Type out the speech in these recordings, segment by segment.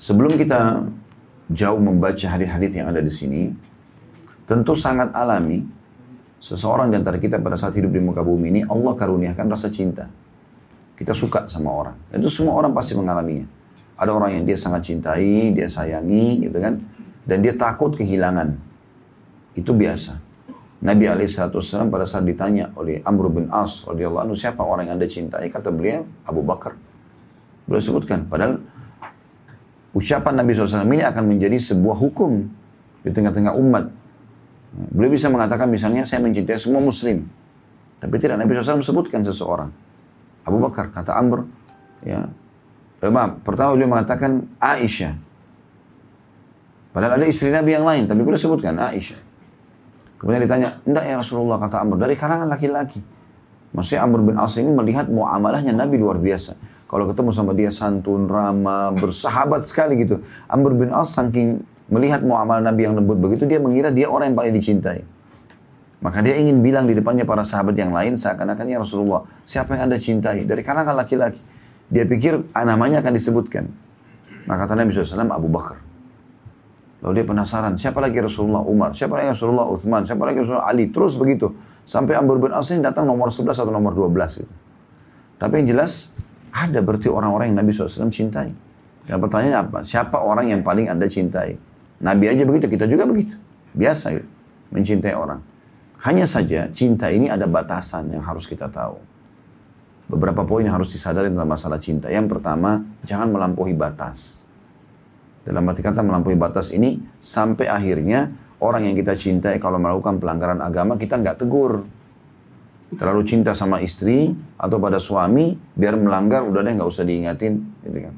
Sebelum kita jauh membaca hadis-hadis yang ada di sini, tentu sangat alami seseorang di antara kita pada saat hidup di muka bumi ini Allah karuniakan rasa cinta. Kita suka sama orang. Itu semua orang pasti mengalaminya. Ada orang yang dia sangat cintai, dia sayangi, gitu kan. Dan dia takut kehilangan. Itu biasa. Nabi SAW pada saat ditanya oleh Amr bin As radhiyallahu anhu siapa orang yang anda cintai kata beliau Abu Bakar. Beliau sebutkan padahal ucapan Nabi SAW ini akan menjadi sebuah hukum di tengah-tengah umat. Beliau bisa mengatakan misalnya saya mencintai semua muslim. Tapi tidak Nabi SAW sebutkan seseorang. Abu Bakar, kata Amr. Ya. Eh, maaf, pertama beliau mengatakan Aisyah. Padahal ada istri Nabi yang lain, tapi beliau sebutkan Aisyah. Kemudian ditanya, enggak ya Rasulullah, kata Amr, dari kalangan laki-laki. Maksudnya Amr bin As ini melihat muamalahnya Nabi luar biasa. Kalau ketemu sama dia santun, ramah, bersahabat sekali gitu. Amr bin As saking melihat muamalah Nabi yang lembut begitu, dia mengira dia orang yang paling dicintai. Maka dia ingin bilang di depannya para sahabat yang lain, seakan-akan ya Rasulullah, siapa yang anda cintai? Dari kalangan laki-laki. Dia pikir ah, namanya akan disebutkan. Maka kata Nabi SAW, Abu Bakar. Lalu dia penasaran, siapa lagi Rasulullah Umar, siapa lagi Rasulullah Uthman, siapa lagi Rasulullah Ali, terus begitu. Sampai Amr bin As ini datang nomor 11 atau nomor 12 itu. Tapi yang jelas, ada berarti orang-orang yang Nabi SAW cintai. Dan pertanyaannya apa? Siapa orang yang paling Anda cintai? Nabi aja begitu, kita juga begitu. Biasa gitu, mencintai orang. Hanya saja cinta ini ada batasan yang harus kita tahu. Beberapa poin yang harus disadari tentang masalah cinta. Yang pertama, jangan melampaui batas. Dalam arti kata melampaui batas ini, sampai akhirnya orang yang kita cintai kalau melakukan pelanggaran agama, kita nggak tegur. Terlalu cinta sama istri atau pada suami, biar melanggar, udah deh nggak usah diingatin. Gitu kan.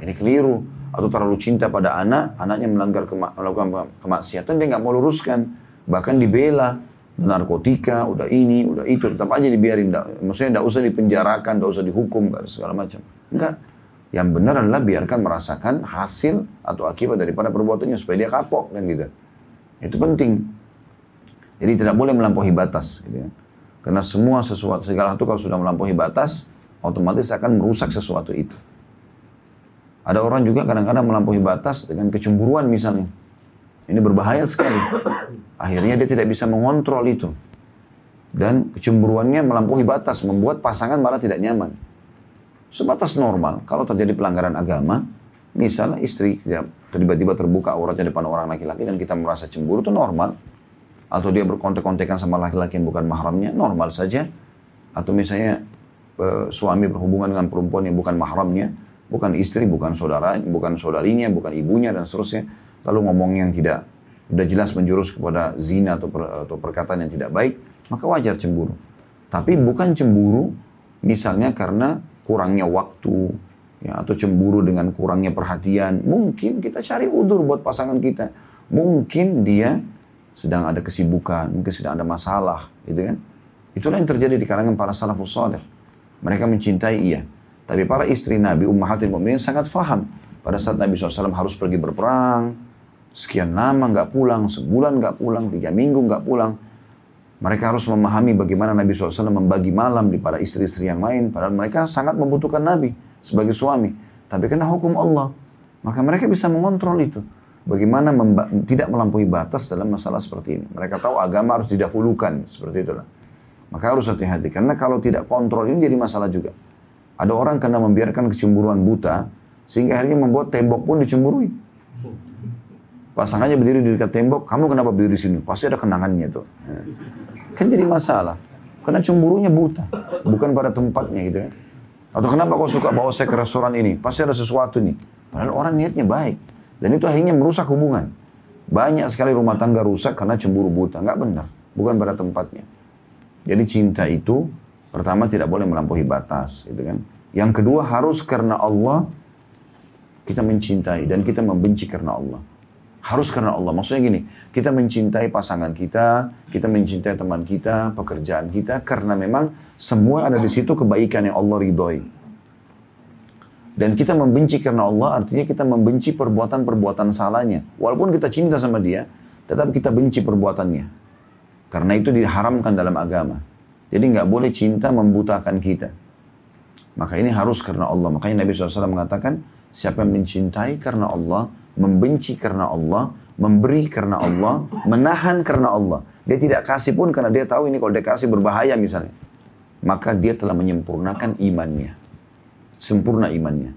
Ini keliru. Atau terlalu cinta pada anak, anaknya melanggar kema melakukan kemaksiatan, dia nggak mau luruskan. Bahkan dibela, narkotika, udah ini, udah itu, tetap aja dibiarin. Maksudnya tidak usah dipenjarakan, tidak usah dihukum, segala macam. Enggak. Yang benar adalah biarkan merasakan hasil atau akibat daripada perbuatannya supaya dia kapok kan gitu. Itu penting. Jadi tidak boleh melampaui batas. Gitu kan. Karena semua sesuatu segala itu kalau sudah melampaui batas, otomatis akan merusak sesuatu itu. Ada orang juga kadang-kadang melampaui batas dengan kecemburuan misalnya. Ini berbahaya sekali. Akhirnya dia tidak bisa mengontrol itu. Dan kecemburuannya melampaui batas, membuat pasangan malah tidak nyaman. Sebatas normal, kalau terjadi pelanggaran agama, misalnya istri ya, tiba-tiba terbuka auratnya depan orang laki-laki dan kita merasa cemburu itu normal. Atau dia berkontek-kontekan sama laki-laki yang bukan mahramnya, normal saja. Atau misalnya e, suami berhubungan dengan perempuan yang bukan mahramnya, bukan istri, bukan saudara, bukan saudarinya, bukan ibunya dan seterusnya lalu ngomong yang tidak sudah jelas menjurus kepada zina atau, per, atau perkataan yang tidak baik, maka wajar cemburu. Tapi bukan cemburu misalnya karena kurangnya waktu, ya, atau cemburu dengan kurangnya perhatian. Mungkin kita cari udur buat pasangan kita. Mungkin dia sedang ada kesibukan, mungkin sedang ada masalah, gitu kan. Itulah yang terjadi di kalangan para salafus salih. Mereka mencintai iya. Tapi para istri Nabi Ummahatil Mu'minin sangat faham. Pada saat Nabi SAW harus pergi berperang, sekian lama nggak pulang, sebulan nggak pulang, tiga minggu nggak pulang. Mereka harus memahami bagaimana Nabi SAW membagi malam di para istri-istri yang lain. Padahal mereka sangat membutuhkan Nabi sebagai suami. Tapi kena hukum Allah. Maka mereka bisa mengontrol itu. Bagaimana tidak melampaui batas dalam masalah seperti ini. Mereka tahu agama harus didahulukan. Seperti itulah. Maka harus hati-hati. Karena kalau tidak kontrol ini jadi masalah juga. Ada orang karena membiarkan kecemburuan buta. Sehingga akhirnya membuat tembok pun dicemburui. Pasangannya berdiri di dekat tembok, kamu kenapa berdiri di sini? Pasti ada kenangannya tuh. Kan jadi masalah. Karena cemburunya buta, bukan pada tempatnya gitu ya. Atau kenapa kau suka bawa saya ke restoran ini? Pasti ada sesuatu nih. Padahal orang niatnya baik. Dan itu akhirnya merusak hubungan. Banyak sekali rumah tangga rusak karena cemburu buta. Nggak benar. Bukan pada tempatnya. Jadi cinta itu pertama tidak boleh melampaui batas. Gitu kan. Yang kedua harus karena Allah kita mencintai dan kita membenci karena Allah. Harus karena Allah. Maksudnya gini, kita mencintai pasangan kita, kita mencintai teman kita, pekerjaan kita, karena memang semua ada di situ kebaikan yang Allah ridhoi. Dan kita membenci karena Allah, artinya kita membenci perbuatan-perbuatan salahnya. Walaupun kita cinta sama dia, tetap kita benci perbuatannya. Karena itu diharamkan dalam agama. Jadi nggak boleh cinta membutakan kita. Maka ini harus karena Allah. Makanya Nabi SAW mengatakan, siapa yang mencintai karena Allah, membenci karena Allah, memberi karena Allah, menahan karena Allah. Dia tidak kasih pun karena dia tahu ini kalau dia kasih berbahaya misalnya. Maka dia telah menyempurnakan imannya. Sempurna imannya.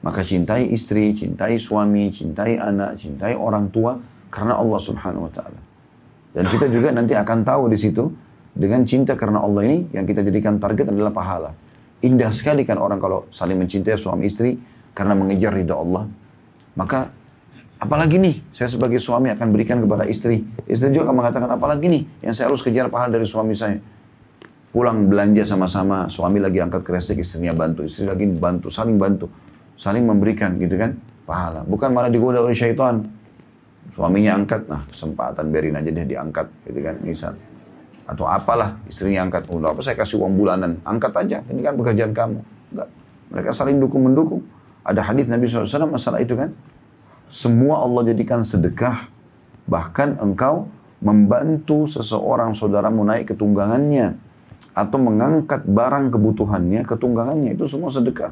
Maka cintai istri, cintai suami, cintai anak, cintai orang tua karena Allah subhanahu wa ta'ala. Dan kita juga nanti akan tahu di situ dengan cinta karena Allah ini yang kita jadikan target adalah pahala. Indah sekali kan orang kalau saling mencintai suami istri karena mengejar ridha Allah. Maka Apalagi nih, saya sebagai suami akan berikan kepada istri. Istri juga akan mengatakan, apalagi nih yang saya harus kejar pahala dari suami saya. Pulang belanja sama-sama, suami lagi angkat kresek, istrinya bantu. Istri lagi bantu, saling bantu. Saling memberikan gitu kan, pahala. Bukan malah digoda oleh syaitan. Suaminya angkat, nah kesempatan biarin aja dia diangkat gitu kan, misal. Atau apalah, istrinya angkat. Udah apa saya kasih uang bulanan, angkat aja. Ini kan pekerjaan kamu. Enggak. Mereka saling dukung-mendukung. Ada hadis Nabi SAW masalah itu kan. Semua Allah jadikan sedekah. Bahkan engkau membantu seseorang saudaramu naik ke tunggangannya. Atau mengangkat barang kebutuhannya ke tunggangannya. Itu semua sedekah.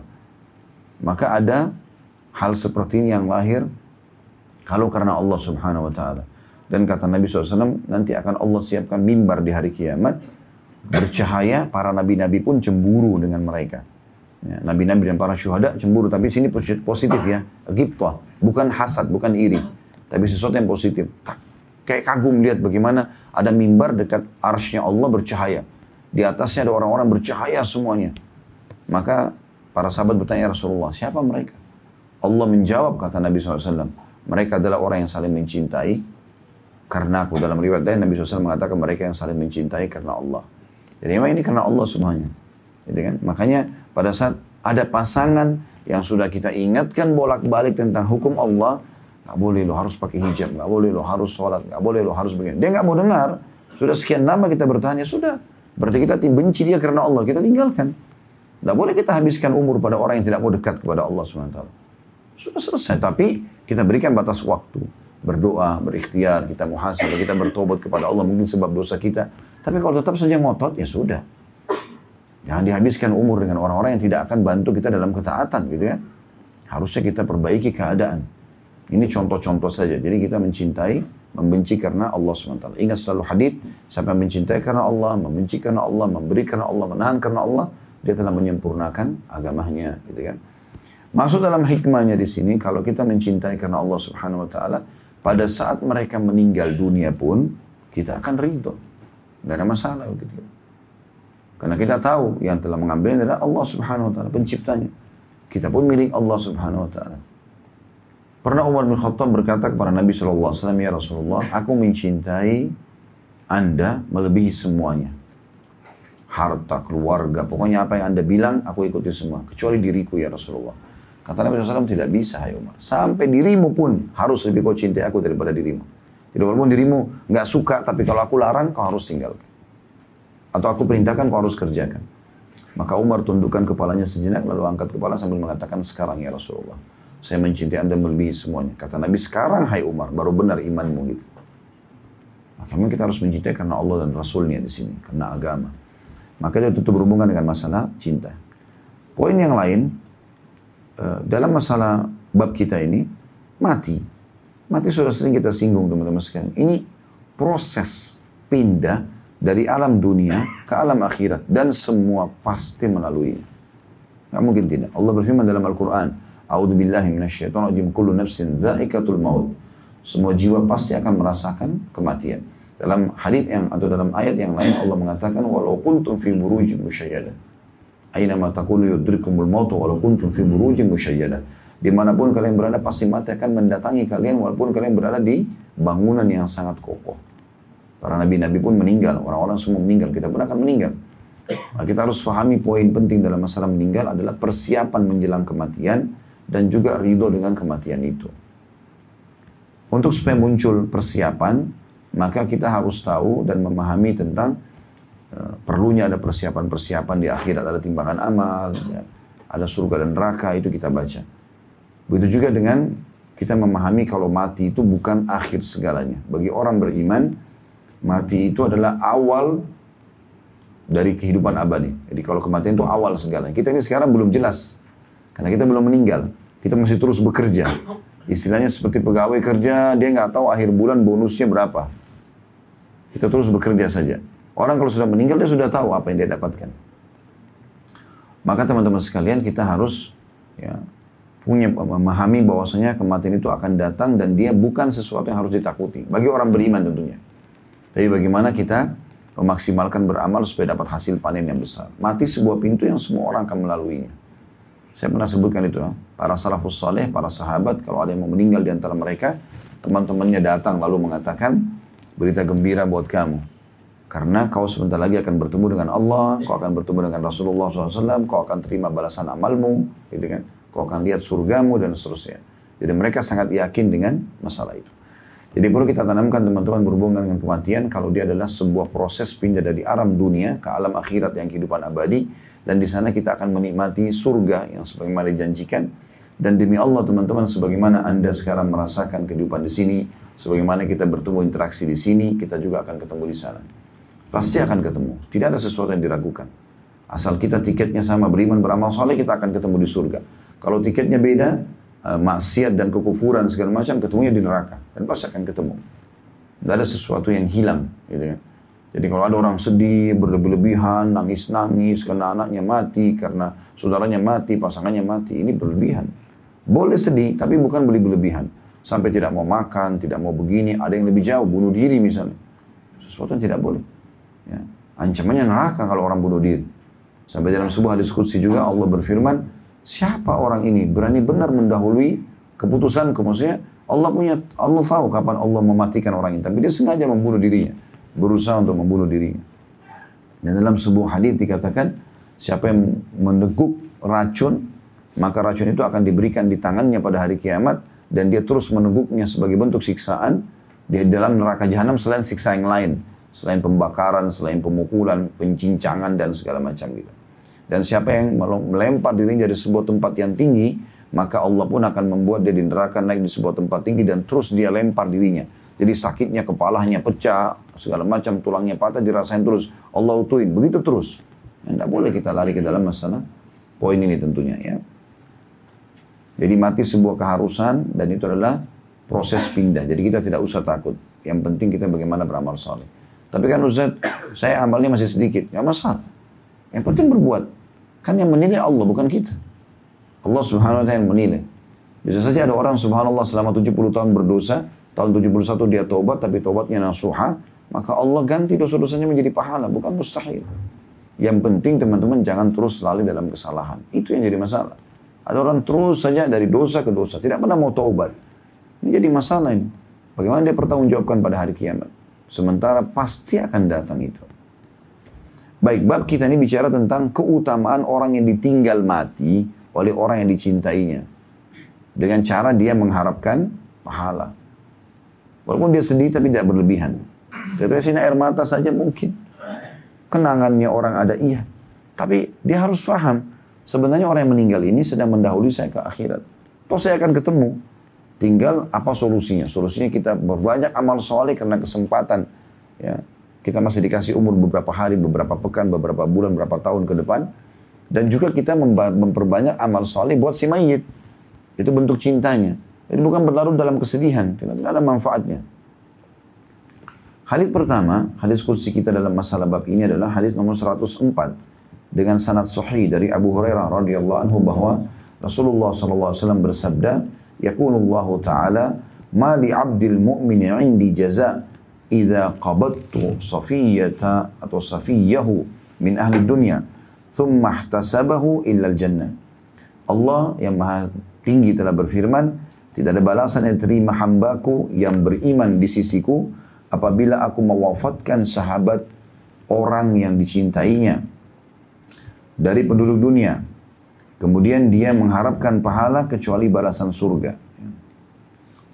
Maka ada hal seperti ini yang lahir kalau karena Allah subhanahu wa ta'ala. Dan kata Nabi SAW, nanti akan Allah siapkan mimbar di hari kiamat. Bercahaya, para nabi-nabi pun cemburu dengan mereka. Ya, nabi-nabi dan para syuhada cemburu, tapi sini positif ya. Giptah, bukan hasad, bukan iri. Tapi sesuatu yang positif. Kayak kagum lihat bagaimana ada mimbar dekat arsnya Allah bercahaya. Di atasnya ada orang-orang bercahaya semuanya. Maka para sahabat bertanya ya Rasulullah, siapa mereka? Allah menjawab kata Nabi SAW, mereka adalah orang yang saling mencintai karena aku. Dalam riwayat lain Nabi SAW mengatakan mereka yang saling mencintai karena Allah. Jadi memang ini karena Allah semuanya. Gitu kan? Makanya pada saat ada pasangan yang sudah kita ingatkan bolak-balik tentang hukum Allah, nggak boleh lo harus pakai hijab, nggak boleh lo harus sholat, nggak boleh lo harus begini. Dia nggak mau dengar. Sudah sekian lama kita bertanya, sudah. Berarti kita benci dia karena Allah, kita tinggalkan. Nggak boleh kita habiskan umur pada orang yang tidak mau dekat kepada Allah SWT. Sudah selesai, tapi kita berikan batas waktu. Berdoa, berikhtiar, kita muhasabah, kita bertobat kepada Allah mungkin sebab dosa kita. Tapi kalau tetap saja ngotot, ya sudah. Jangan dihabiskan umur dengan orang-orang yang tidak akan bantu kita dalam ketaatan gitu ya. Harusnya kita perbaiki keadaan. Ini contoh-contoh saja. Jadi kita mencintai, membenci karena Allah SWT. Ingat selalu hadis, yang mencintai karena Allah, membenci karena Allah, memberi karena Allah, menahan karena Allah, dia telah menyempurnakan agamanya, gitu kan. Maksud dalam hikmahnya di sini, kalau kita mencintai karena Allah Subhanahu Wa Taala, pada saat mereka meninggal dunia pun kita akan ridho, nggak ada masalah gitu. Karena kita tahu yang telah mengambil adalah Allah subhanahu wa ta'ala, penciptanya. Kita pun milik Allah subhanahu wa ta'ala. Pernah Umar bin Khattab berkata kepada Nabi SAW, Ya Rasulullah, aku mencintai anda melebihi semuanya. Harta, keluarga, pokoknya apa yang anda bilang, aku ikuti semua. Kecuali diriku ya Rasulullah. Kata Nabi SAW, tidak bisa ya Umar. Sampai dirimu pun harus lebih kau cintai aku daripada dirimu. Jadi walaupun dirimu nggak suka, tapi kalau aku larang, kau harus tinggalkan. Atau aku perintahkan kau harus kerjakan. Maka Umar tundukkan kepalanya sejenak lalu angkat kepala sambil mengatakan sekarang ya Rasulullah. Saya mencintai anda melebihi semuanya. Kata Nabi sekarang hai Umar baru benar imanmu gitu. Maka memang kita harus mencintai karena Allah dan Rasulnya di sini. Karena agama. Maka itu tutup berhubungan dengan masalah cinta. Poin yang lain. Eh, dalam masalah bab kita ini. Mati. Mati sudah sering kita singgung teman-teman sekalian. Ini proses pindah dari alam dunia ke alam akhirat dan semua pasti melalui. Gak mungkin tidak. Allah berfirman dalam Al-Quran, A'udhu billahi minasyaitan rajim kullu nafsin maut. Semua jiwa pasti akan merasakan kematian. Dalam hadis yang atau dalam ayat yang lain Allah mengatakan walau kuntum fi burujin musyayyada. Aina ma taqulu yudrikumul maut walau kuntum fi burujin musyayyada. Di mana pun kalian berada pasti mati akan mendatangi kalian walaupun kalian berada di bangunan yang sangat kokoh. Para nabi-nabi pun meninggal, orang-orang semua meninggal, kita pun akan meninggal. Nah, kita harus pahami poin penting dalam masalah meninggal adalah persiapan menjelang kematian dan juga ridho dengan kematian itu. Untuk supaya muncul persiapan, maka kita harus tahu dan memahami tentang uh, perlunya ada persiapan-persiapan di akhirat, ada timbangan amal, ya, ada surga dan neraka, itu kita baca. Begitu juga dengan kita memahami kalau mati itu bukan akhir segalanya. Bagi orang beriman, Mati itu adalah awal dari kehidupan abadi. Jadi kalau kematian itu awal segalanya. Kita ini sekarang belum jelas. Karena kita belum meninggal. Kita masih terus bekerja. Istilahnya seperti pegawai kerja, dia nggak tahu akhir bulan bonusnya berapa. Kita terus bekerja saja. Orang kalau sudah meninggal dia sudah tahu apa yang dia dapatkan. Maka teman-teman sekalian kita harus ya, punya memahami bahwasanya kematian itu akan datang dan dia bukan sesuatu yang harus ditakuti bagi orang beriman tentunya. Tapi bagaimana kita memaksimalkan beramal supaya dapat hasil panen yang besar. Mati sebuah pintu yang semua orang akan melaluinya. Saya pernah sebutkan itu, para salafus saleh, para sahabat, kalau ada yang mau meninggal di antara mereka, teman-temannya datang lalu mengatakan, berita gembira buat kamu. Karena kau sebentar lagi akan bertemu dengan Allah, kau akan bertemu dengan Rasulullah SAW, kau akan terima balasan amalmu, gitu kan. Kau akan lihat surgamu dan seterusnya. Jadi mereka sangat yakin dengan masalah itu. Jadi perlu kita tanamkan teman-teman berhubungan dengan kematian kalau dia adalah sebuah proses pindah dari alam dunia ke alam akhirat yang kehidupan abadi dan di sana kita akan menikmati surga yang sebagaimana dijanjikan. Dan demi Allah teman-teman sebagaimana Anda sekarang merasakan kehidupan di sini sebagaimana kita bertemu interaksi di sini kita juga akan ketemu di sana. Pasti akan ketemu. Tidak ada sesuatu yang diragukan. Asal kita tiketnya sama beriman beramal soleh kita akan ketemu di surga. Kalau tiketnya beda eh, maksiat dan kekufuran segala macam ketemunya di neraka. Dan pasti akan ketemu. Tidak ada sesuatu yang hilang gitu kan jadi kalau ada orang sedih, berlebih-lebihan, nangis-nangis karena anaknya mati, karena saudaranya mati, pasangannya mati, ini berlebihan. Boleh sedih, tapi bukan berlebih-lebihan. Sampai tidak mau makan, tidak mau begini, ada yang lebih jauh, bunuh diri misalnya. Sesuatu yang tidak boleh. Ya. Ancamannya neraka kalau orang bunuh diri. Sampai dalam sebuah diskusi juga Allah berfirman, siapa orang ini berani benar mendahului keputusan, maksudnya Allah punya, Allah tahu kapan Allah mematikan orang ini, tapi dia sengaja membunuh dirinya berusaha untuk membunuh dirinya. Dan dalam sebuah hadis dikatakan, siapa yang meneguk racun, maka racun itu akan diberikan di tangannya pada hari kiamat, dan dia terus meneguknya sebagai bentuk siksaan di dalam neraka jahanam selain siksa yang lain. Selain pembakaran, selain pemukulan, pencincangan, dan segala macam gitu. Dan siapa yang melempar dirinya dari sebuah tempat yang tinggi, maka Allah pun akan membuat dia di neraka naik di sebuah tempat tinggi dan terus dia lempar dirinya. Jadi sakitnya kepalanya pecah, segala macam tulangnya patah dirasain terus. Allah utuhin, begitu terus. Tidak boleh kita lari ke dalam masalah poin ini tentunya ya. Jadi mati sebuah keharusan dan itu adalah proses pindah. Jadi kita tidak usah takut. Yang penting kita bagaimana beramal saleh. Tapi kan Ustaz, saya amalnya masih sedikit. Gak masalah. Yang penting berbuat. Kan yang menilai Allah, bukan kita. Allah subhanahu wa ta'ala yang menilai. Bisa saja ada orang subhanallah selama 70 tahun berdosa, tahun 71 dia tobat tapi tobatnya nasuha, maka Allah ganti dosa-dosanya menjadi pahala, bukan mustahil. Yang penting teman-teman jangan terus lalai dalam kesalahan. Itu yang jadi masalah. Ada orang terus saja dari dosa ke dosa, tidak pernah mau taubat. Ini jadi masalah ini. Bagaimana dia pertanggungjawabkan pada hari kiamat? Sementara pasti akan datang itu. Baik, bab kita ini bicara tentang keutamaan orang yang ditinggal mati oleh orang yang dicintainya. Dengan cara dia mengharapkan pahala. Walaupun dia sedih tapi tidak berlebihan. Tetesin air mata saja mungkin. Kenangannya orang ada, iya. Tapi dia harus paham, sebenarnya orang yang meninggal ini sedang mendahului saya ke akhirat. Toh saya akan ketemu. Tinggal apa solusinya? Solusinya kita berbanyak amal soleh karena kesempatan. Ya, kita masih dikasih umur beberapa hari, beberapa pekan, beberapa bulan, beberapa tahun ke depan. Dan juga kita memperbanyak amal soleh buat si mayit. Itu bentuk cintanya. Jadi bukan berlarut dalam kesedihan, tidak ada manfaatnya. Hadis pertama, hadis kursi kita dalam masalah bab ini adalah hadis nomor 104 dengan sanad sahih dari Abu Hurairah radhiyallahu anhu bahwa Rasulullah sallallahu alaihi wasallam bersabda, "Yaqulullahu ta'ala, ma li 'abdil mu'mini 'indi jaza' idza qabattu safiyata atau safiyahu min ahli dunya, thumma ihtasabahu illa al-jannah." Allah yang maha tinggi telah berfirman, tidak ada balasan yang terima hambaku yang beriman di sisiku apabila aku mewafatkan sahabat orang yang dicintainya dari penduduk dunia. Kemudian dia mengharapkan pahala kecuali balasan surga.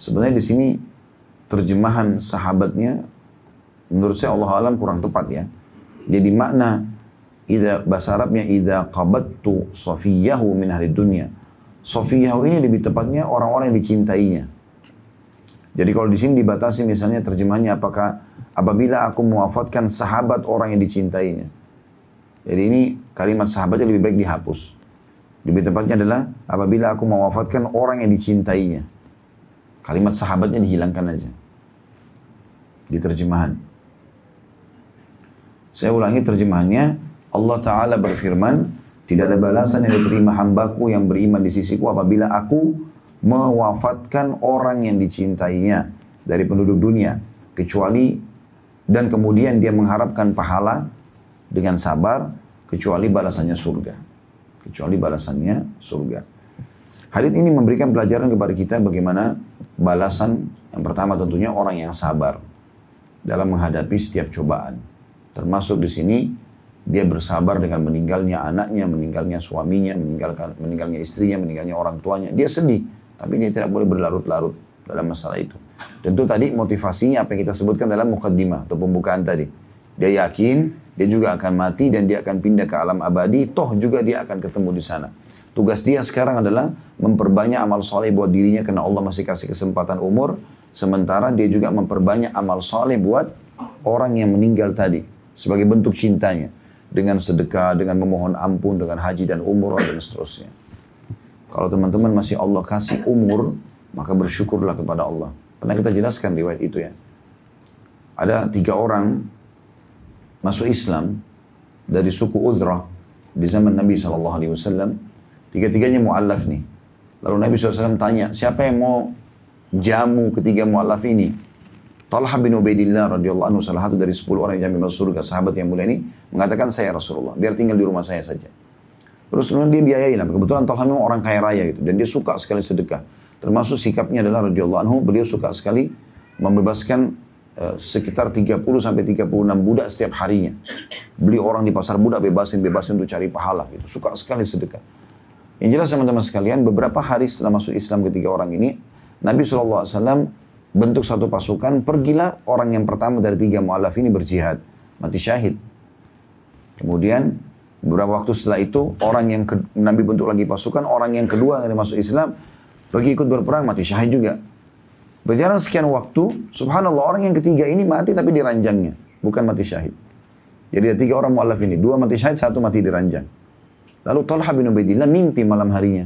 Sebenarnya di sini terjemahan sahabatnya menurut saya Allah alam kurang tepat ya. Jadi makna ida bahasa Arabnya ida qabattu safiyahu min ahli dunya Sofiyah ini lebih tepatnya orang-orang yang dicintainya. Jadi kalau di sini dibatasi misalnya terjemahnya apakah apabila aku mewafatkan sahabat orang yang dicintainya. Jadi ini kalimat sahabatnya lebih baik dihapus. Lebih tepatnya adalah apabila aku mewafatkan orang yang dicintainya. Kalimat sahabatnya dihilangkan aja. Di terjemahan. Saya ulangi terjemahannya. Allah Ta'ala berfirman, tidak ada balasan yang diterima hambaku yang beriman di sisiku apabila aku mewafatkan orang yang dicintainya dari penduduk dunia. Kecuali dan kemudian dia mengharapkan pahala dengan sabar kecuali balasannya surga. Kecuali balasannya surga. Hadis ini memberikan pelajaran kepada kita bagaimana balasan yang pertama tentunya orang yang sabar dalam menghadapi setiap cobaan. Termasuk di sini dia bersabar dengan meninggalnya anaknya, meninggalnya suaminya, meninggalkan meninggalnya istrinya, meninggalnya orang tuanya. Dia sedih, tapi dia tidak boleh berlarut-larut dalam masalah itu. Tentu tadi motivasinya apa yang kita sebutkan dalam mukaddimah atau pembukaan tadi. Dia yakin dia juga akan mati dan dia akan pindah ke alam abadi, toh juga dia akan ketemu di sana. Tugas dia sekarang adalah memperbanyak amal soleh buat dirinya karena Allah masih kasih kesempatan umur. Sementara dia juga memperbanyak amal soleh buat orang yang meninggal tadi sebagai bentuk cintanya dengan sedekah, dengan memohon ampun, dengan haji dan umur dan seterusnya. Kalau teman-teman masih Allah kasih umur, maka bersyukurlah kepada Allah. Pernah kita jelaskan riwayat itu ya. Ada tiga orang masuk Islam dari suku Udrah di zaman Nabi SAW. Tiga-tiganya mu'allaf nih. Lalu Nabi SAW tanya, siapa yang mau jamu ketiga mu'allaf ini? Talha bin Ubaidillah radhiyallahu anhu salah satu dari 10 orang yang jamin masuk surga sahabat yang mulia ini mengatakan saya Rasulullah biar tinggal di rumah saya saja. Terus kemudian dia biayai lah. Kebetulan Talha memang orang kaya raya gitu dan dia suka sekali sedekah. Termasuk sikapnya adalah radhiyallahu anhu beliau suka sekali membebaskan uh, sekitar 30 sampai 36 budak setiap harinya. Beli orang di pasar budak bebasin bebasin untuk cari pahala gitu. Suka sekali sedekah. Yang jelas teman-teman sekalian beberapa hari setelah masuk Islam ketiga orang ini Nabi SAW bentuk satu pasukan, pergilah orang yang pertama dari tiga mu'alaf ini berjihad, mati syahid. Kemudian beberapa waktu setelah itu orang yang ke, Nabi bentuk lagi pasukan, orang yang kedua dari masuk Islam pergi ikut berperang mati syahid juga. Berjalan sekian waktu, subhanallah orang yang ketiga ini mati tapi di ranjangnya, bukan mati syahid. Jadi ada tiga orang mu'alaf ini, dua mati syahid, satu mati di ranjang. Lalu Talha bin Ubaidillah mimpi malam harinya.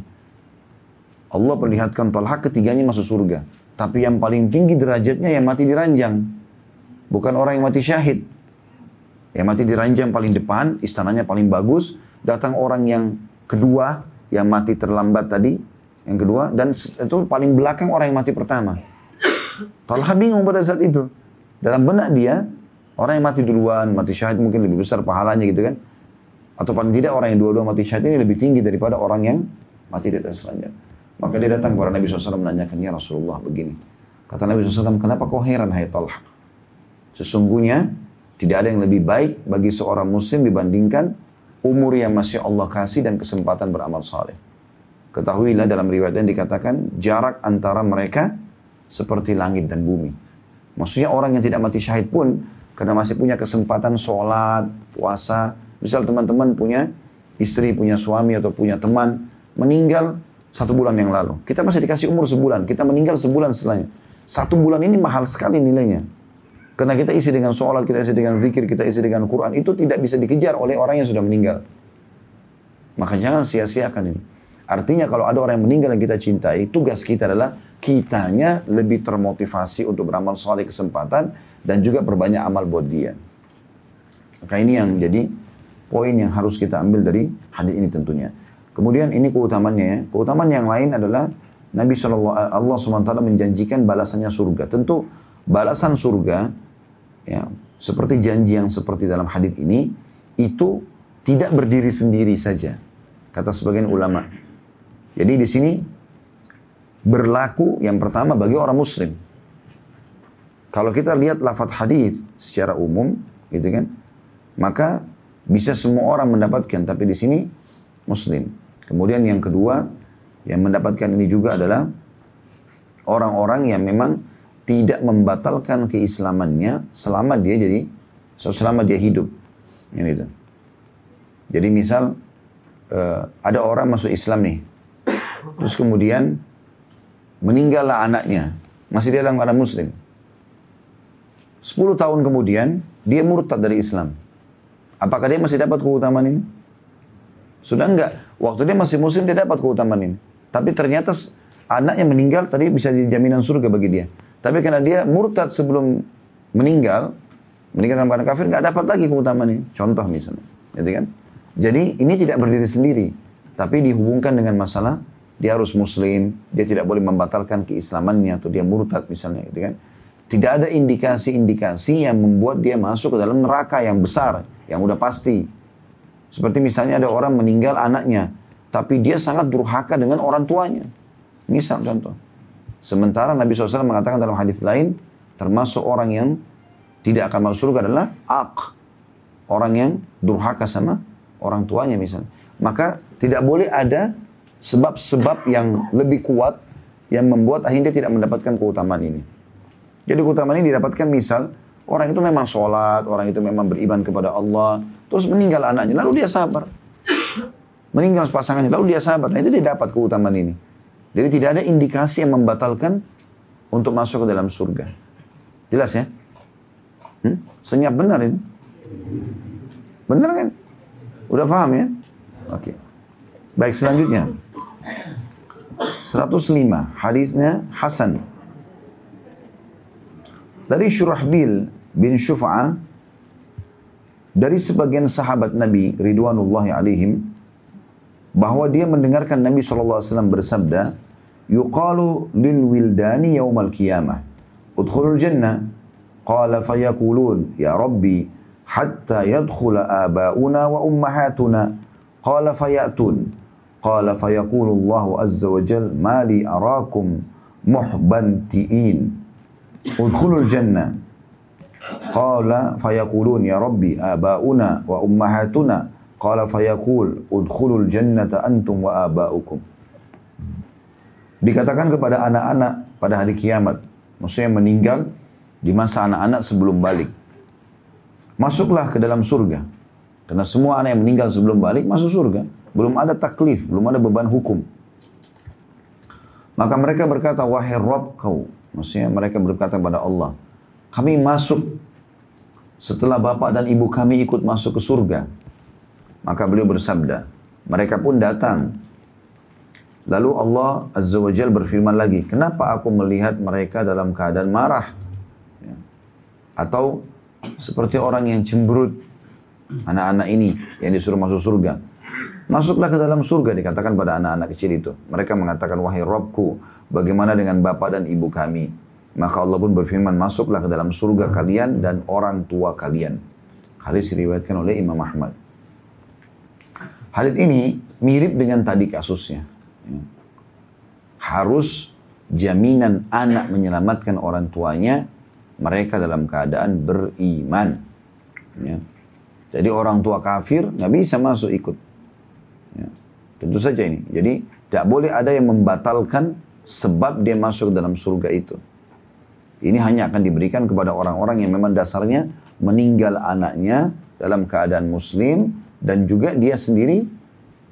Allah perlihatkan Talha ketiganya masuk surga. Tapi yang paling tinggi derajatnya yang mati di ranjang. Bukan orang yang mati syahid. Yang mati di ranjang paling depan, istananya paling bagus. Datang orang yang kedua, yang mati terlambat tadi. Yang kedua, dan itu paling belakang orang yang mati pertama. Talha bingung pada saat itu. Dalam benak dia, orang yang mati duluan, mati syahid mungkin lebih besar pahalanya gitu kan. Atau paling tidak orang yang dua-dua mati syahid ini lebih tinggi daripada orang yang mati di atas ranjang. Maka dia datang kepada Nabi SAW menanyakan, Ya Rasulullah begini. Kata Nabi SAW, kenapa kau heran hai Talha? Sesungguhnya tidak ada yang lebih baik bagi seorang muslim dibandingkan umur yang masih Allah kasih dan kesempatan beramal saleh. Ketahuilah dalam riwayat yang dikatakan jarak antara mereka seperti langit dan bumi. Maksudnya orang yang tidak mati syahid pun karena masih punya kesempatan sholat, puasa. Misal teman-teman punya istri, punya suami atau punya teman meninggal satu bulan yang lalu. Kita masih dikasih umur sebulan, kita meninggal sebulan setelahnya. Satu bulan ini mahal sekali nilainya. Karena kita isi dengan sholat, kita isi dengan zikir, kita isi dengan Quran, itu tidak bisa dikejar oleh orang yang sudah meninggal. Maka jangan sia-siakan ini. Artinya kalau ada orang yang meninggal yang kita cintai, tugas kita adalah kitanya lebih termotivasi untuk beramal soleh kesempatan dan juga berbanyak amal buat dia. Maka ini yang jadi poin yang harus kita ambil dari hadis ini tentunya. Kemudian ini keutamannya ya. Keutamaan yang lain adalah Nabi SAW, Allah SWT menjanjikan balasannya surga. Tentu balasan surga, ya, seperti janji yang seperti dalam hadis ini, itu tidak berdiri sendiri saja. Kata sebagian ulama. Jadi di sini berlaku yang pertama bagi orang muslim. Kalau kita lihat lafadz hadis secara umum, gitu kan, maka bisa semua orang mendapatkan, tapi di sini muslim. Kemudian yang kedua, yang mendapatkan ini juga adalah orang-orang yang memang tidak membatalkan keislamannya selama dia jadi selama dia hidup. Ini itu. Jadi misal uh, ada orang masuk Islam nih, terus kemudian meninggallah anaknya, masih dia dalam keadaan Muslim. 10 tahun kemudian dia murtad dari Islam. Apakah dia masih dapat keutamaan ini? Sudah enggak. Waktu dia masih muslim dia dapat keutamaan ini. Tapi ternyata anaknya meninggal tadi bisa jadi jaminan surga bagi dia. Tapi karena dia murtad sebelum meninggal, meninggal dalam keadaan kafir, nggak dapat lagi keutamaan ini. Contoh misalnya, gitu kan? Jadi ini tidak berdiri sendiri, tapi dihubungkan dengan masalah dia harus muslim, dia tidak boleh membatalkan keislamannya atau dia murtad misalnya, gitu kan? Tidak ada indikasi-indikasi yang membuat dia masuk ke dalam neraka yang besar, yang udah pasti. Seperti misalnya ada orang meninggal anaknya, tapi dia sangat durhaka dengan orang tuanya. Misal contoh. Sementara Nabi SAW mengatakan dalam hadis lain, termasuk orang yang tidak akan masuk surga adalah ak. Orang yang durhaka sama orang tuanya misalnya. Maka tidak boleh ada sebab-sebab yang lebih kuat yang membuat akhirnya tidak mendapatkan keutamaan ini. Jadi keutamaan ini didapatkan misal, orang itu memang sholat, orang itu memang beriman kepada Allah, terus meninggal anaknya, lalu dia sabar. Meninggal pasangannya, lalu dia sabar. Nah itu dia dapat keutamaan ini. Jadi tidak ada indikasi yang membatalkan untuk masuk ke dalam surga. Jelas ya? Hmm? Senyap benar ini? Benar kan? Udah paham ya? Oke. Baik selanjutnya. 105 hadisnya Hasan. Dari Syurahbil bin Syuf'a dari sebagian sahabat Nabi ridwanullahi alaihim bahwa dia mendengarkan Nabi SAW bersabda, yuqalu lil wildani yaumal qiyamah, udkhulul jannah. Qala fayaqulun, ya Rabbi, hatta yadkhula abauna wa ummahatuna. Qala fayatun. Qala fayaqulu Allah azza wa jal, mali arakum muhbanti'in. Udkhulul jannah. Qala fayaqulun, ya Rabbi, abauna wa ummahatuna. Qala fayaqul udkhulul jannata antum wa aba'ukum. Dikatakan kepada anak-anak pada hari kiamat, maksudnya meninggal di masa anak-anak sebelum balik. Masuklah ke dalam surga. Karena semua anak yang meninggal sebelum balik masuk surga. Belum ada taklif, belum ada beban hukum. Maka mereka berkata, wahai Rob kau. Maksudnya mereka berkata kepada Allah, kami masuk setelah bapak dan ibu kami ikut masuk ke surga. Maka beliau bersabda, mereka pun datang. Lalu Allah Azza wa Jal berfirman lagi, kenapa aku melihat mereka dalam keadaan marah? Ya. Atau seperti orang yang cemberut, anak-anak ini yang disuruh masuk surga. Masuklah ke dalam surga dikatakan pada anak-anak kecil itu. Mereka mengatakan, wahai Robku, bagaimana dengan bapak dan ibu kami? Maka Allah pun berfirman, masuklah ke dalam surga kalian dan orang tua kalian. Hadis diriwayatkan oleh Imam Ahmad. Hadis ini mirip dengan tadi kasusnya. Harus jaminan anak menyelamatkan orang tuanya, mereka dalam keadaan beriman. Ya. Jadi orang tua kafir nggak bisa masuk ikut. Ya. Tentu saja ini. Jadi tidak boleh ada yang membatalkan sebab dia masuk dalam surga itu. Ini hanya akan diberikan kepada orang-orang yang memang dasarnya meninggal anaknya dalam keadaan muslim dan juga dia sendiri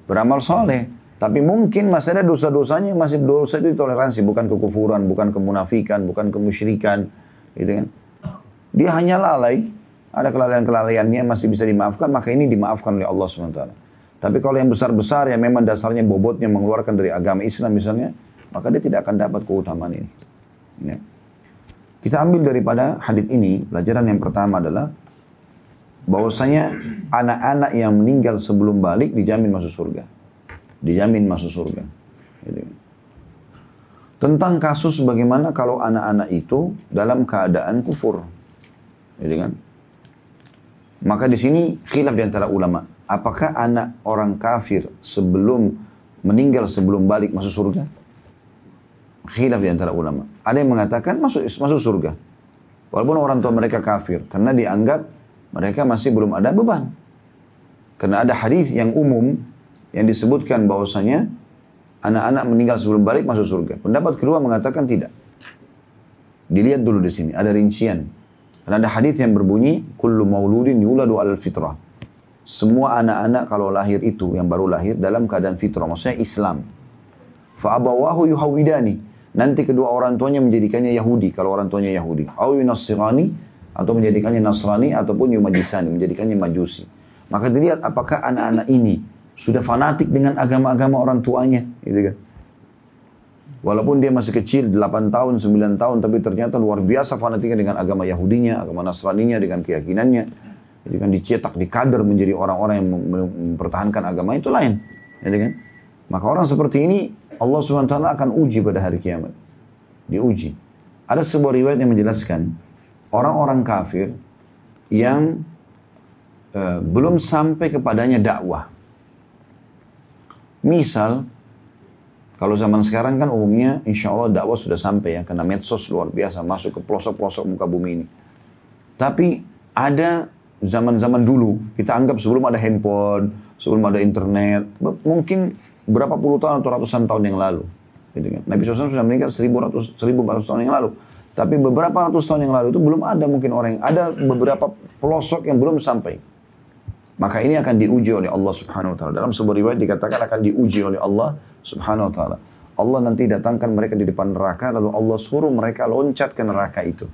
beramal soleh. Tapi mungkin masih ada dosa-dosanya masih dosa itu toleransi, bukan kekufuran, bukan kemunafikan, bukan kemusyrikan, gitu kan. Dia hanya lalai, ada kelalaian-kelalaiannya masih bisa dimaafkan, maka ini dimaafkan oleh Allah SWT. Tapi kalau yang besar-besar yang memang dasarnya bobotnya mengeluarkan dari agama Islam misalnya, maka dia tidak akan dapat keutamaan ini. Ya. Kita ambil daripada hadis ini, pelajaran yang pertama adalah bahwasanya anak-anak yang meninggal sebelum balik dijamin masuk surga. Dijamin masuk surga. Gitu. Tentang kasus bagaimana kalau anak-anak itu dalam keadaan kufur. Gitu kan? Maka di sini khilaf di antara ulama. Apakah anak orang kafir sebelum meninggal sebelum balik masuk surga? Khilaf di antara ulama. Ada yang mengatakan masuk masuk surga. Walaupun orang tua mereka kafir karena dianggap mereka masih belum ada beban. Karena ada hadis yang umum yang disebutkan bahwasanya anak-anak meninggal sebelum balik masuk surga. Pendapat kedua mengatakan tidak. Dilihat dulu di sini, ada rincian. Karena ada hadis yang berbunyi, kullu mauludin yuladu al fitrah. Semua anak-anak kalau lahir itu, yang baru lahir, dalam keadaan fitrah, maksudnya Islam. Fa'abawahu yuhawidani. Nanti kedua orang tuanya menjadikannya Yahudi, kalau orang tuanya Yahudi. Au yunassirani, atau menjadikannya Nasrani ataupun Yumajisani, menjadikannya Majusi. Maka dilihat apakah anak-anak ini sudah fanatik dengan agama-agama orang tuanya, gitu kan. Walaupun dia masih kecil, 8 tahun, 9 tahun, tapi ternyata luar biasa fanatiknya dengan agama Yahudinya, agama Nasraninya, dengan keyakinannya. Jadi kan dicetak, dikader menjadi orang-orang yang mempertahankan agama itu lain. Jadi kan? Maka orang seperti ini, Allah SWT akan uji pada hari kiamat. Diuji. Ada sebuah riwayat yang menjelaskan, orang-orang kafir yang uh, belum sampai kepadanya dakwah. Misal, kalau zaman sekarang kan umumnya insya Allah dakwah sudah sampai ya, karena medsos luar biasa masuk ke pelosok-pelosok muka bumi ini. Tapi ada zaman-zaman dulu, kita anggap sebelum ada handphone, sebelum ada internet, mungkin berapa puluh tahun atau ratusan tahun yang lalu. Gitu kan. Nabi SAW sudah meninggal seribu ratus, seribu ratus tahun yang lalu. Tapi beberapa ratus tahun yang lalu itu belum ada mungkin orang yang, ada beberapa pelosok yang belum sampai. Maka ini akan diuji oleh Allah Subhanahu wa taala. Dalam sebuah riwayat dikatakan akan diuji oleh Allah Subhanahu wa taala. Allah nanti datangkan mereka di depan neraka lalu Allah suruh mereka loncat ke neraka itu.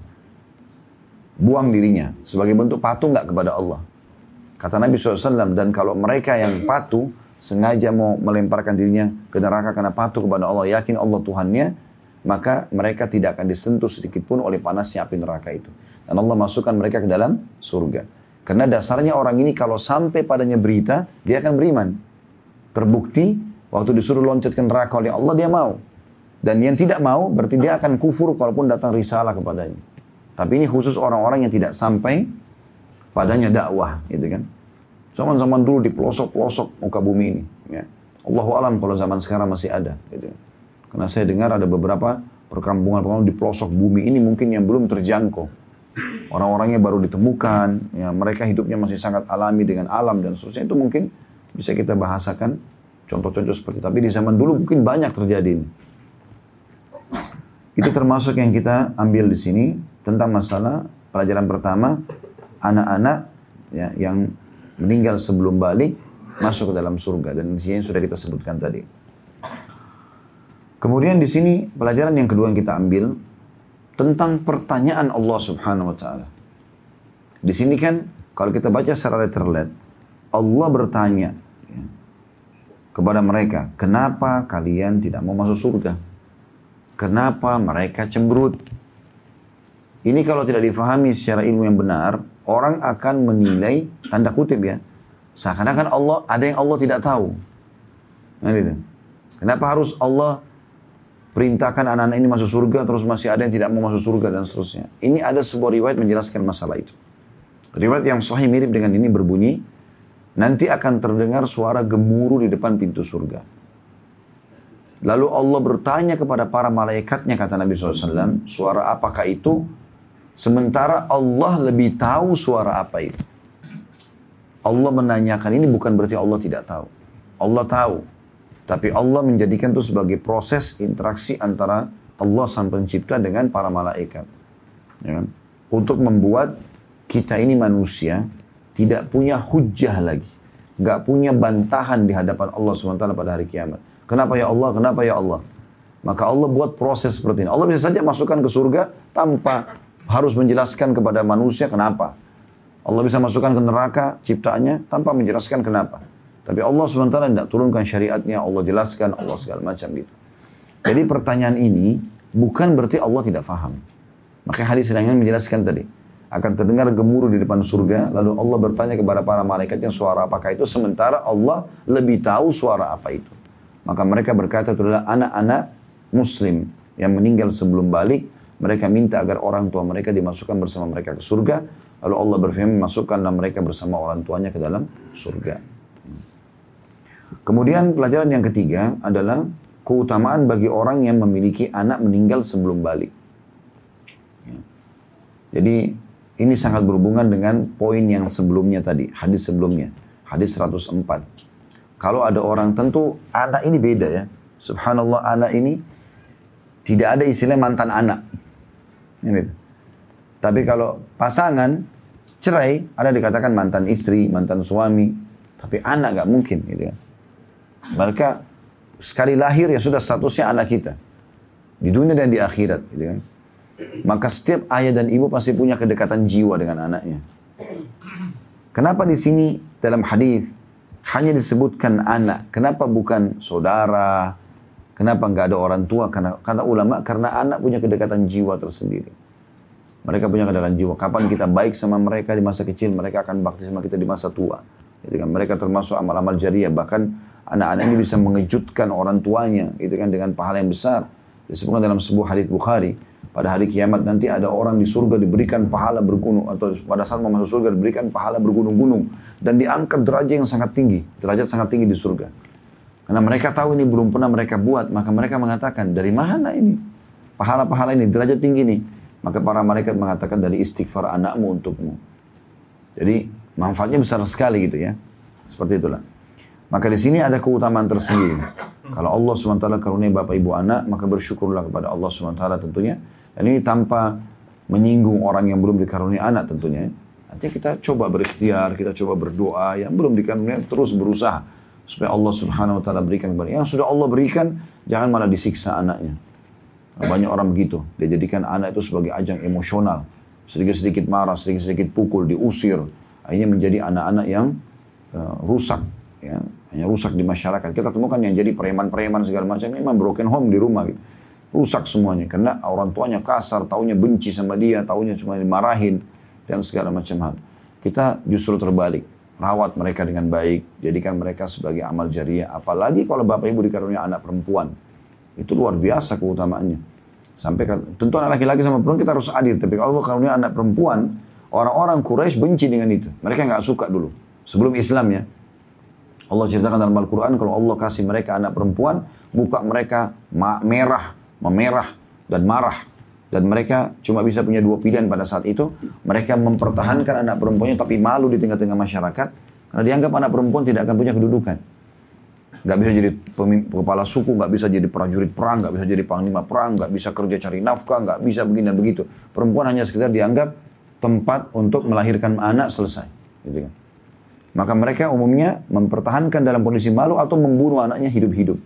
Buang dirinya sebagai bentuk patuh nggak kepada Allah. Kata Nabi SAW, dan kalau mereka yang patuh sengaja mau melemparkan dirinya ke neraka karena patuh kepada Allah, yakin Allah Tuhannya, maka mereka tidak akan disentuh sedikit pun oleh panasnya api neraka itu. Dan Allah masukkan mereka ke dalam surga. Karena dasarnya orang ini kalau sampai padanya berita, dia akan beriman. Terbukti, waktu disuruh loncat ke neraka oleh Allah, dia mau. Dan yang tidak mau, berarti dia akan kufur kalaupun datang risalah kepadanya. Tapi ini khusus orang-orang yang tidak sampai padanya dakwah, gitu kan. Zaman-zaman dulu di pelosok-pelosok muka bumi ini. Ya. Allah alam kalau zaman sekarang masih ada. Gitu. Karena saya dengar ada beberapa perkampungan-perkampungan di pelosok bumi ini mungkin yang belum terjangkau orang-orangnya baru ditemukan, ya mereka hidupnya masih sangat alami dengan alam dan seterusnya itu mungkin bisa kita bahasakan contoh-contoh seperti itu. Tapi di zaman dulu mungkin banyak terjadi ini. Itu termasuk yang kita ambil di sini tentang masalah pelajaran pertama anak-anak ya, yang meninggal sebelum balik masuk ke dalam surga dan sini sudah kita sebutkan tadi. Kemudian di sini pelajaran yang kedua yang kita ambil tentang pertanyaan Allah Subhanahu wa taala. Di sini kan kalau kita baca secara letterlet, Allah bertanya ya, kepada mereka, "Kenapa kalian tidak mau masuk surga? Kenapa mereka cemberut?" Ini kalau tidak difahami secara ilmu yang benar, orang akan menilai tanda kutip ya. Seakan-akan Allah ada yang Allah tidak tahu. Nah, gitu. Kenapa harus Allah perintahkan anak-anak ini masuk surga, terus masih ada yang tidak mau masuk surga dan seterusnya. Ini ada sebuah riwayat menjelaskan masalah itu. Riwayat yang sahih mirip dengan ini berbunyi, nanti akan terdengar suara gemuruh di depan pintu surga. Lalu Allah bertanya kepada para malaikatnya, kata Nabi SAW, suara apakah itu? Sementara Allah lebih tahu suara apa itu. Allah menanyakan ini bukan berarti Allah tidak tahu. Allah tahu. Tapi Allah menjadikan itu sebagai proses interaksi antara Allah sang pencipta dengan para malaikat. Ya kan? Untuk membuat kita ini manusia tidak punya hujah lagi. Nggak punya bantahan di hadapan Allah SWT pada hari kiamat. Kenapa ya Allah? Kenapa ya Allah? Maka Allah buat proses seperti ini. Allah bisa saja masukkan ke surga tanpa harus menjelaskan kepada manusia kenapa. Allah bisa masukkan ke neraka ciptaannya tanpa menjelaskan kenapa. Tapi Allah SWT tidak turunkan syariatnya, Allah jelaskan, Allah segala macam gitu. Jadi pertanyaan ini bukan berarti Allah tidak faham. Maka hadis yang menjelaskan tadi. Akan terdengar gemuruh di depan surga, lalu Allah bertanya kepada para malaikat yang suara apakah itu, sementara Allah lebih tahu suara apa itu. Maka mereka berkata itu adalah anak-anak muslim yang meninggal sebelum balik, mereka minta agar orang tua mereka dimasukkan bersama mereka ke surga, lalu Allah berfirman masukkanlah mereka bersama orang tuanya ke dalam surga. Kemudian pelajaran yang ketiga adalah keutamaan bagi orang yang memiliki anak meninggal sebelum balik. Ya. Jadi ini sangat berhubungan dengan poin yang sebelumnya tadi, hadis sebelumnya, hadis 104. Kalau ada orang tentu anak ini beda ya. Subhanallah anak ini tidak ada istilah mantan anak. Ini. Tapi kalau pasangan cerai ada dikatakan mantan istri, mantan suami, tapi anak gak mungkin gitu ya. Maka sekali lahir ya sudah statusnya anak kita. Di dunia dan di akhirat. Gitu kan. Maka setiap ayah dan ibu pasti punya kedekatan jiwa dengan anaknya. Kenapa di sini dalam hadis hanya disebutkan anak. Kenapa bukan saudara? Kenapa nggak ada orang tua? Karena kata ulama karena anak punya kedekatan jiwa tersendiri. Mereka punya kedekatan jiwa. Kapan kita baik sama mereka di masa kecil, mereka akan bakti sama kita di masa tua. Gitu kan? Mereka termasuk amal-amal jariah. Bahkan anak-anak ini bisa mengejutkan orang tuanya, gitu kan, dengan pahala yang besar. Disebutkan dalam sebuah hadis Bukhari, pada hari kiamat nanti ada orang di surga diberikan pahala bergunung atau pada saat masuk surga diberikan pahala bergunung-gunung dan diangkat derajat yang sangat tinggi, derajat sangat tinggi di surga. Karena mereka tahu ini belum pernah mereka buat, maka mereka mengatakan dari mana ini pahala-pahala ini derajat tinggi ini. Maka para malaikat mengatakan dari istighfar anakmu untukmu. Jadi manfaatnya besar sekali gitu ya. Seperti itulah. Maka di sini ada keutamaan tersendiri. Kalau Allah SWT karunia bapak ibu anak, maka bersyukurlah kepada Allah SWT tentunya. Dan ini tanpa menyinggung orang yang belum dikaruniai anak tentunya. Nanti kita coba berikhtiar, kita coba berdoa. Yang belum dikaruniai terus berusaha. Supaya Allah Subhanahu Wa berikan kepada Yang sudah Allah berikan, jangan malah disiksa anaknya. Banyak orang begitu. Dia jadikan anak itu sebagai ajang emosional. Sedikit-sedikit marah, sedikit-sedikit pukul, diusir. Akhirnya menjadi anak-anak yang uh, rusak. Ya, hanya rusak di masyarakat. Kita temukan yang jadi preman-preman segala macam memang broken home di rumah gitu rusak semuanya karena orang tuanya kasar, taunya benci sama dia, taunya cuma dimarahin dan segala macam hal. Kita justru terbalik, rawat mereka dengan baik, jadikan mereka sebagai amal jariah. Apalagi kalau bapak ibu dikarunia anak perempuan, itu luar biasa keutamaannya. Sampai tentu anak laki-laki sama perempuan kita harus adil, tapi kalau karunia anak perempuan, orang-orang Quraisy benci dengan itu. Mereka nggak suka dulu sebelum Islam ya. Allah ceritakan dalam Al-Quran kalau Allah kasih mereka anak perempuan, muka mereka merah, memerah dan marah. Dan mereka cuma bisa punya dua pilihan pada saat itu. Mereka mempertahankan anak perempuannya tapi malu di tengah-tengah masyarakat. Karena dianggap anak perempuan tidak akan punya kedudukan. Gak bisa jadi kepala suku, gak bisa jadi prajurit perang, gak bisa jadi panglima perang, gak bisa kerja cari nafkah, gak bisa begini dan begitu. Perempuan hanya sekedar dianggap tempat untuk melahirkan anak selesai. Gitu kan. Maka mereka umumnya mempertahankan dalam kondisi malu atau membunuh anaknya hidup-hidup.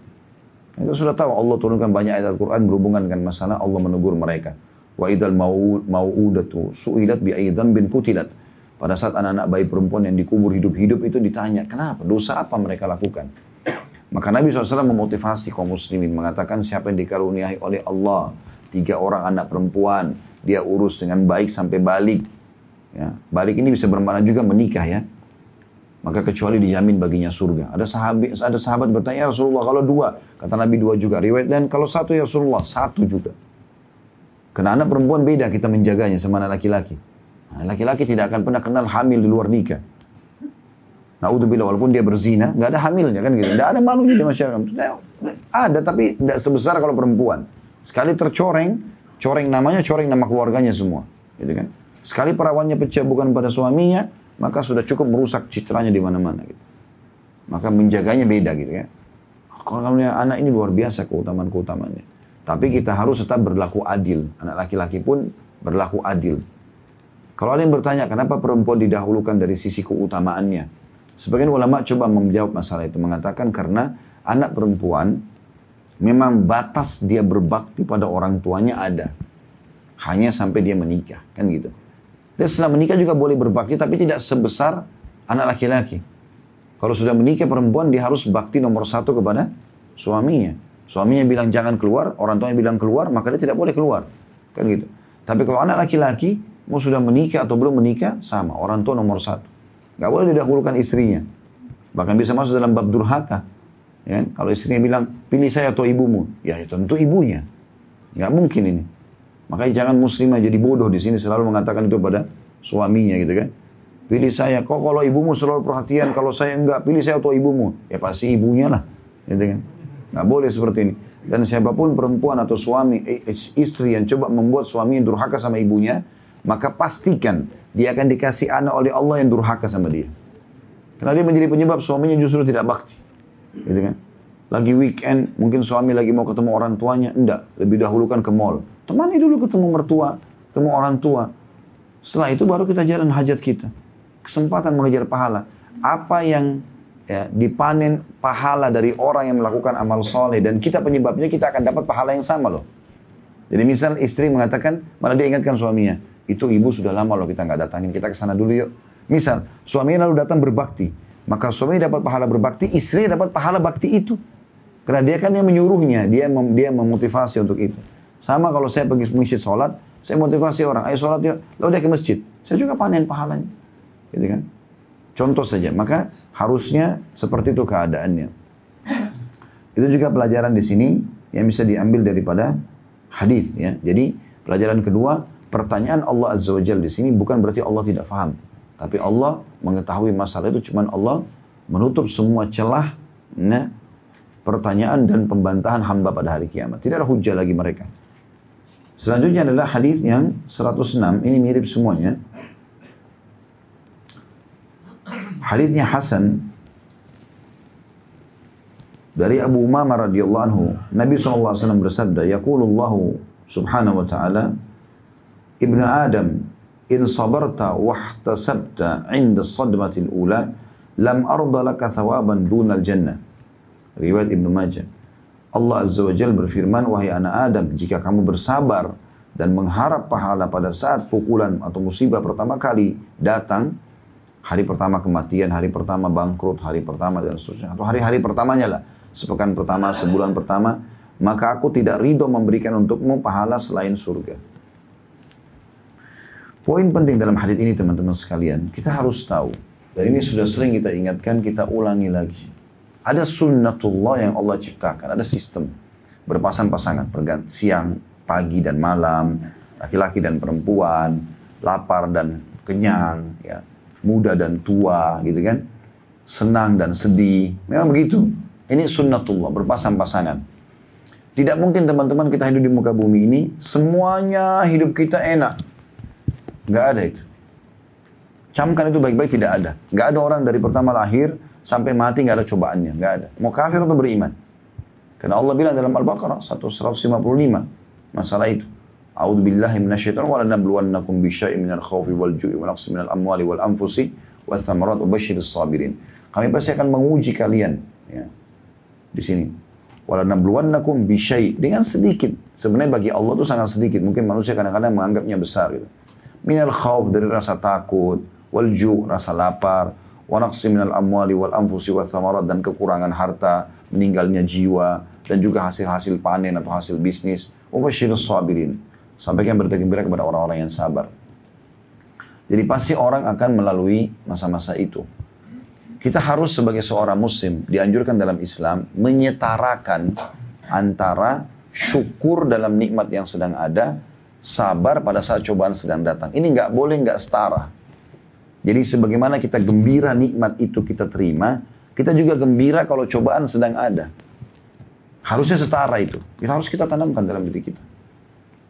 Kita sudah tahu Allah turunkan banyak ayat Al-Quran berhubungan dengan masalah Allah menegur mereka. Wa idal mau'udatu su'ilat bi bin kutilat. Pada saat anak-anak bayi perempuan yang dikubur hidup-hidup itu ditanya, kenapa? Dosa apa mereka lakukan? Maka Nabi SAW memotivasi kaum muslimin mengatakan siapa yang dikaruniai oleh Allah tiga orang anak perempuan dia urus dengan baik sampai balik ya balik ini bisa bermakna juga menikah ya maka kecuali dijamin baginya surga. Ada sahabat, ada sahabat bertanya, ya Rasulullah kalau dua, kata Nabi dua juga. Riwayat dan kalau satu ya Rasulullah, satu juga. Karena anak perempuan beda kita menjaganya sama anak laki-laki. Nah, laki-laki tidak akan pernah kenal hamil di luar nikah. Nah, bila walaupun dia berzina, nggak ada hamilnya kan gitu. Nggak ada malunya di masyarakat. Ada tapi tidak sebesar kalau perempuan. Sekali tercoreng, coreng namanya, coreng nama keluarganya semua. Gitu kan. Sekali perawannya pecah bukan pada suaminya, maka sudah cukup merusak citranya di mana-mana gitu. Maka menjaganya beda gitu ya. Kalau anak ini luar biasa keutamaan-keutamaannya. Tapi kita harus tetap berlaku adil. Anak laki-laki pun berlaku adil. Kalau ada yang bertanya, kenapa perempuan didahulukan dari sisi keutamaannya? Sebagian ulama coba menjawab masalah itu. Mengatakan karena anak perempuan memang batas dia berbakti pada orang tuanya ada. Hanya sampai dia menikah. Kan gitu. Dia setelah menikah juga boleh berbakti, tapi tidak sebesar anak laki-laki. Kalau sudah menikah perempuan, dia harus bakti nomor satu kepada suaminya. Suaminya bilang jangan keluar, orang tuanya bilang keluar, maka dia tidak boleh keluar. Kan gitu. Tapi kalau anak laki-laki, mau sudah menikah atau belum menikah, sama. Orang tua nomor satu. Gak boleh didahulukan istrinya. Bahkan bisa masuk dalam bab durhaka. Ya, kalau istrinya bilang, pilih saya atau ibumu. Ya, ya tentu ibunya. Gak mungkin ini. Makanya jangan muslimah jadi bodoh di sini selalu mengatakan itu pada suaminya gitu kan. Pilih saya, kok kalau ibumu selalu perhatian, kalau saya enggak, pilih saya atau ibumu. Ya pasti ibunya lah, gitu kan. Nggak boleh seperti ini. Dan siapa pun perempuan atau suami, eh, istri yang coba membuat suami yang durhaka sama ibunya, maka pastikan dia akan dikasih anak oleh Allah yang durhaka sama dia. Karena dia menjadi penyebab suaminya justru tidak bakti. Gitu kan. Lagi weekend, mungkin suami lagi mau ketemu orang tuanya, enggak, lebih dahulukan ke mall Temani dulu ketemu mertua, ketemu orang tua. Setelah itu baru kita jalan hajat kita. Kesempatan mengejar pahala. Apa yang ya, dipanen pahala dari orang yang melakukan amal soleh dan kita penyebabnya kita akan dapat pahala yang sama loh. Jadi misal istri mengatakan, malah dia ingatkan suaminya, itu ibu sudah lama loh kita nggak datangin, kita ke sana dulu yuk. Misal, suaminya lalu datang berbakti. maka suami dapat pahala berbakti, istri dapat pahala bakti itu. Karena dia kan yang menyuruhnya, dia mem, dia memotivasi untuk itu. Sama kalau saya pergi masjid sholat, saya motivasi orang, ayo sholat yuk, lalu dia ke masjid. Saya juga panen pahalanya. Gitu kan? Contoh saja, maka harusnya seperti itu keadaannya. Itu juga pelajaran di sini yang bisa diambil daripada hadis ya. Jadi pelajaran kedua, pertanyaan Allah Azza wa Jalla di sini bukan berarti Allah tidak faham. Tapi Allah mengetahui masalah itu cuma Allah menutup semua celah nah, pertanyaan dan pembantahan hamba pada hari kiamat. Tidak ada hujah lagi mereka. Selanjutnya adalah hadis yang 106. Ini mirip semuanya. Hadisnya Hasan dari Abu Umamah radhiyallahu anhu. Nabi SAW bersabda, Yaqulullahu subhanahu wa ta'ala, Ibnu Adam in sabarta wahtasabta inda sadmatil ula lam arda laka thawaban dunal jannah. Riwayat Ibnu Majah. Allah Azza wa Jal berfirman, wahai anak Adam, jika kamu bersabar dan mengharap pahala pada saat pukulan atau musibah pertama kali datang, hari pertama kematian, hari pertama bangkrut, hari pertama dan seterusnya, atau hari-hari pertamanya lah, sepekan pertama, sebulan pertama, maka aku tidak ridho memberikan untukmu pahala selain surga. Poin penting dalam hadis ini teman-teman sekalian, kita harus tahu. Dan ini sudah sering kita ingatkan, kita ulangi lagi. Ada sunnatullah yang Allah ciptakan, ada sistem. Berpasang-pasangan, siang, pagi dan malam, laki-laki dan perempuan, lapar dan kenyang, ya, muda dan tua, gitu kan. Senang dan sedih, memang begitu. Ini sunnatullah, berpasang-pasangan. Tidak mungkin teman-teman kita hidup di muka bumi ini, semuanya hidup kita enak Nggak ada itu. Camkan itu baik-baik tidak ada. Nggak ada orang dari pertama lahir sampai mati nggak ada cobaannya. Nggak ada. Mau kafir atau beriman. Karena Allah bilang dalam Al-Baqarah 155 masalah itu. A'udzu billahi minasyaitonir wa lanabluwannakum bisyai'in minal khaufi wal ju'i wa naqsin minal amwali wal anfusi wa thamarat wa sabirin. Kami pasti akan menguji kalian ya. Di sini. Wa lanabluwannakum bisyai' dengan sedikit. Sebenarnya bagi Allah itu sangat sedikit. Mungkin manusia kadang-kadang menganggapnya besar gitu minal khawf dari rasa takut, wal ju' rasa lapar, wa amwali wal thamarat dan kekurangan harta, meninggalnya jiwa dan juga hasil-hasil panen atau hasil bisnis. Wa basyirus sabirin. Sampaikan berita gembira kepada orang-orang yang sabar. Jadi pasti orang akan melalui masa-masa itu. Kita harus sebagai seorang muslim dianjurkan dalam Islam menyetarakan antara syukur dalam nikmat yang sedang ada sabar pada saat cobaan sedang datang. Ini nggak boleh nggak setara. Jadi sebagaimana kita gembira nikmat itu kita terima, kita juga gembira kalau cobaan sedang ada. Harusnya setara itu. Itu harus kita tanamkan dalam diri kita.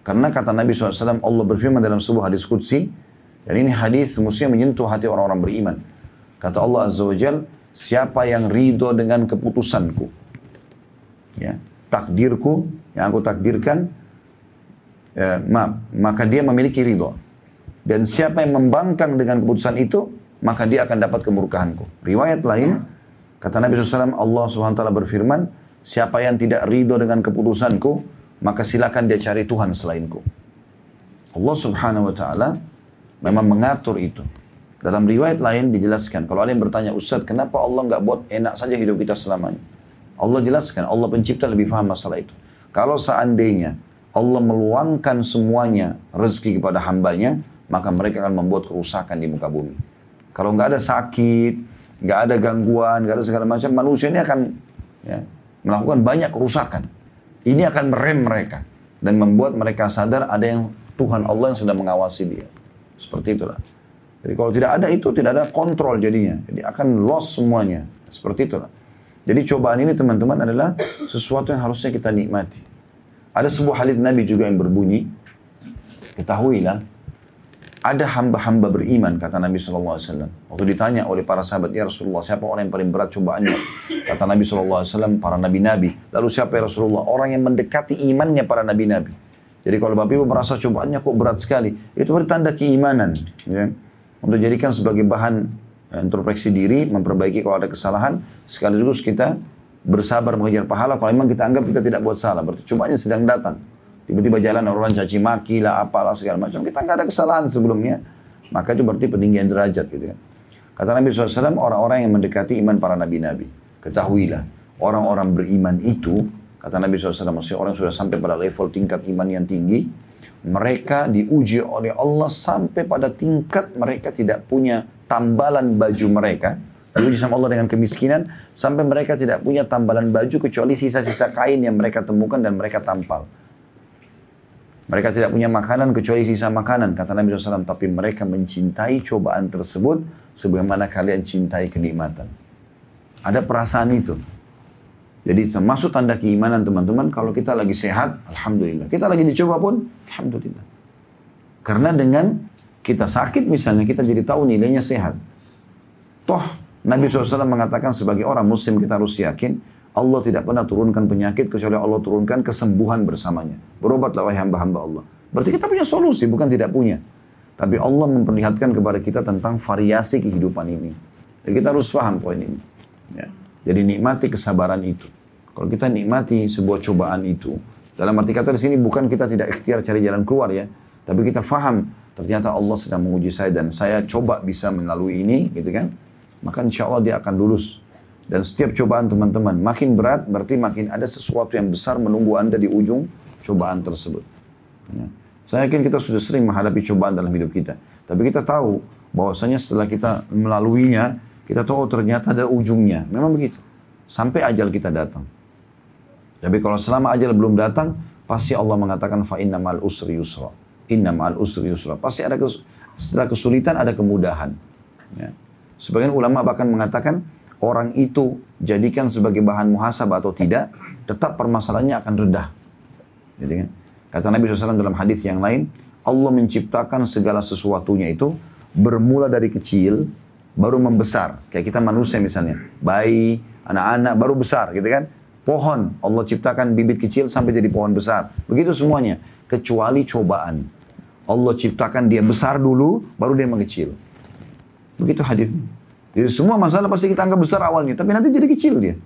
Karena kata Nabi SAW, Allah berfirman dalam sebuah hadis Qudsi, dan ini hadis mestinya menyentuh hati orang-orang beriman. Kata Allah Azza wa Jal, siapa yang ridho dengan keputusanku, ya, takdirku, yang aku takdirkan, ya, maaf, maka dia memiliki ridho. Dan siapa yang membangkang dengan keputusan itu, maka dia akan dapat kemurkaanku. Riwayat lain, kata Nabi SAW, Allah SWT berfirman, siapa yang tidak ridho dengan keputusanku, maka silakan dia cari Tuhan selainku. Allah Subhanahu wa taala memang mengatur itu. Dalam riwayat lain dijelaskan, kalau ada yang bertanya, Ustaz, kenapa Allah nggak buat enak saja hidup kita selamanya? Allah jelaskan, Allah pencipta lebih paham masalah itu. Kalau seandainya Allah meluangkan semuanya rezeki kepada hambanya, maka mereka akan membuat kerusakan di muka bumi. Kalau nggak ada sakit, nggak ada gangguan, nggak ada segala macam, manusia ini akan ya, melakukan banyak kerusakan. Ini akan merem mereka dan membuat mereka sadar ada yang Tuhan Allah yang sedang mengawasi dia. Seperti itulah. Jadi kalau tidak ada itu, tidak ada kontrol jadinya. Jadi akan loss semuanya. Seperti itulah. Jadi cobaan ini teman-teman adalah sesuatu yang harusnya kita nikmati. Ada sebuah hadis Nabi juga yang berbunyi, ketahuilah, ada hamba-hamba beriman, kata Nabi SAW. Waktu ditanya oleh para sahabat, ya Rasulullah, siapa orang yang paling berat cobaannya? Kata Nabi SAW, para nabi-nabi. Lalu siapa ya Rasulullah? Orang yang mendekati imannya para nabi-nabi. Jadi kalau Bapak Ibu merasa cobaannya kok berat sekali, itu bertanda keimanan. Ya. Untuk jadikan sebagai bahan eh, introspeksi diri, memperbaiki kalau ada kesalahan, sekaligus kita bersabar mengejar pahala kalau memang kita anggap kita tidak buat salah berarti cumanya sedang datang tiba-tiba jalan orang caci maki lah apalah segala macam kita nggak ada kesalahan sebelumnya maka itu berarti peninggian derajat gitu kan Kata Nabi SAW, orang-orang yang mendekati iman para nabi-nabi. Ketahuilah, orang-orang beriman itu, kata Nabi SAW, maksudnya orang sudah sampai pada level tingkat iman yang tinggi, mereka diuji oleh Allah sampai pada tingkat mereka tidak punya tambalan baju mereka. Diuji sama Allah dengan kemiskinan, sampai mereka tidak punya tambalan baju kecuali sisa-sisa kain yang mereka temukan dan mereka tampal. Mereka tidak punya makanan kecuali sisa makanan, kata Nabi SAW. Tapi mereka mencintai cobaan tersebut sebagaimana kalian cintai kenikmatan. Ada perasaan itu. Jadi termasuk tanda keimanan teman-teman, kalau kita lagi sehat, Alhamdulillah. Kita lagi dicoba pun, Alhamdulillah. Karena dengan kita sakit misalnya, kita jadi tahu nilainya sehat. Toh, Nabi SAW mengatakan sebagai orang muslim kita harus yakin, Allah tidak pernah turunkan penyakit kecuali Allah turunkan kesembuhan bersamanya. Berobatlah wahai hamba-hamba Allah. Berarti kita punya solusi, bukan tidak punya. Tapi Allah memperlihatkan kepada kita tentang variasi kehidupan ini. Jadi kita harus paham poin ini. Ya. Jadi nikmati kesabaran itu. Kalau kita nikmati sebuah cobaan itu, dalam arti kata di sini bukan kita tidak ikhtiar cari jalan keluar ya, tapi kita faham ternyata Allah sedang menguji saya dan saya coba bisa melalui ini, gitu kan? Maka insya Allah dia akan lulus dan setiap cobaan teman-teman makin berat berarti makin ada sesuatu yang besar menunggu Anda di ujung cobaan tersebut. Ya. Saya yakin kita sudah sering menghadapi cobaan dalam hidup kita. Tapi kita tahu bahwasanya setelah kita melaluinya, kita tahu ternyata ada ujungnya. Memang begitu. Sampai ajal kita datang. Tapi kalau selama ajal belum datang, pasti Allah mengatakan fa inna mal usri yusra. Inna mal usri yusra. Pasti ada kes, setelah kesulitan ada kemudahan. Ya. Sebagian ulama bahkan mengatakan orang itu jadikan sebagai bahan muhasabah atau tidak, tetap permasalahannya akan redah. Jadi kan? Kata Nabi SAW dalam hadis yang lain, Allah menciptakan segala sesuatunya itu bermula dari kecil, baru membesar. Kayak kita manusia misalnya, bayi, anak-anak baru besar gitu kan. Pohon, Allah ciptakan bibit kecil sampai jadi pohon besar. Begitu semuanya, kecuali cobaan. Allah ciptakan dia besar dulu, baru dia mengecil. Begitu hadisnya. Jadi semua masalah pasti kita anggap besar awalnya, tapi nanti jadi kecil dia.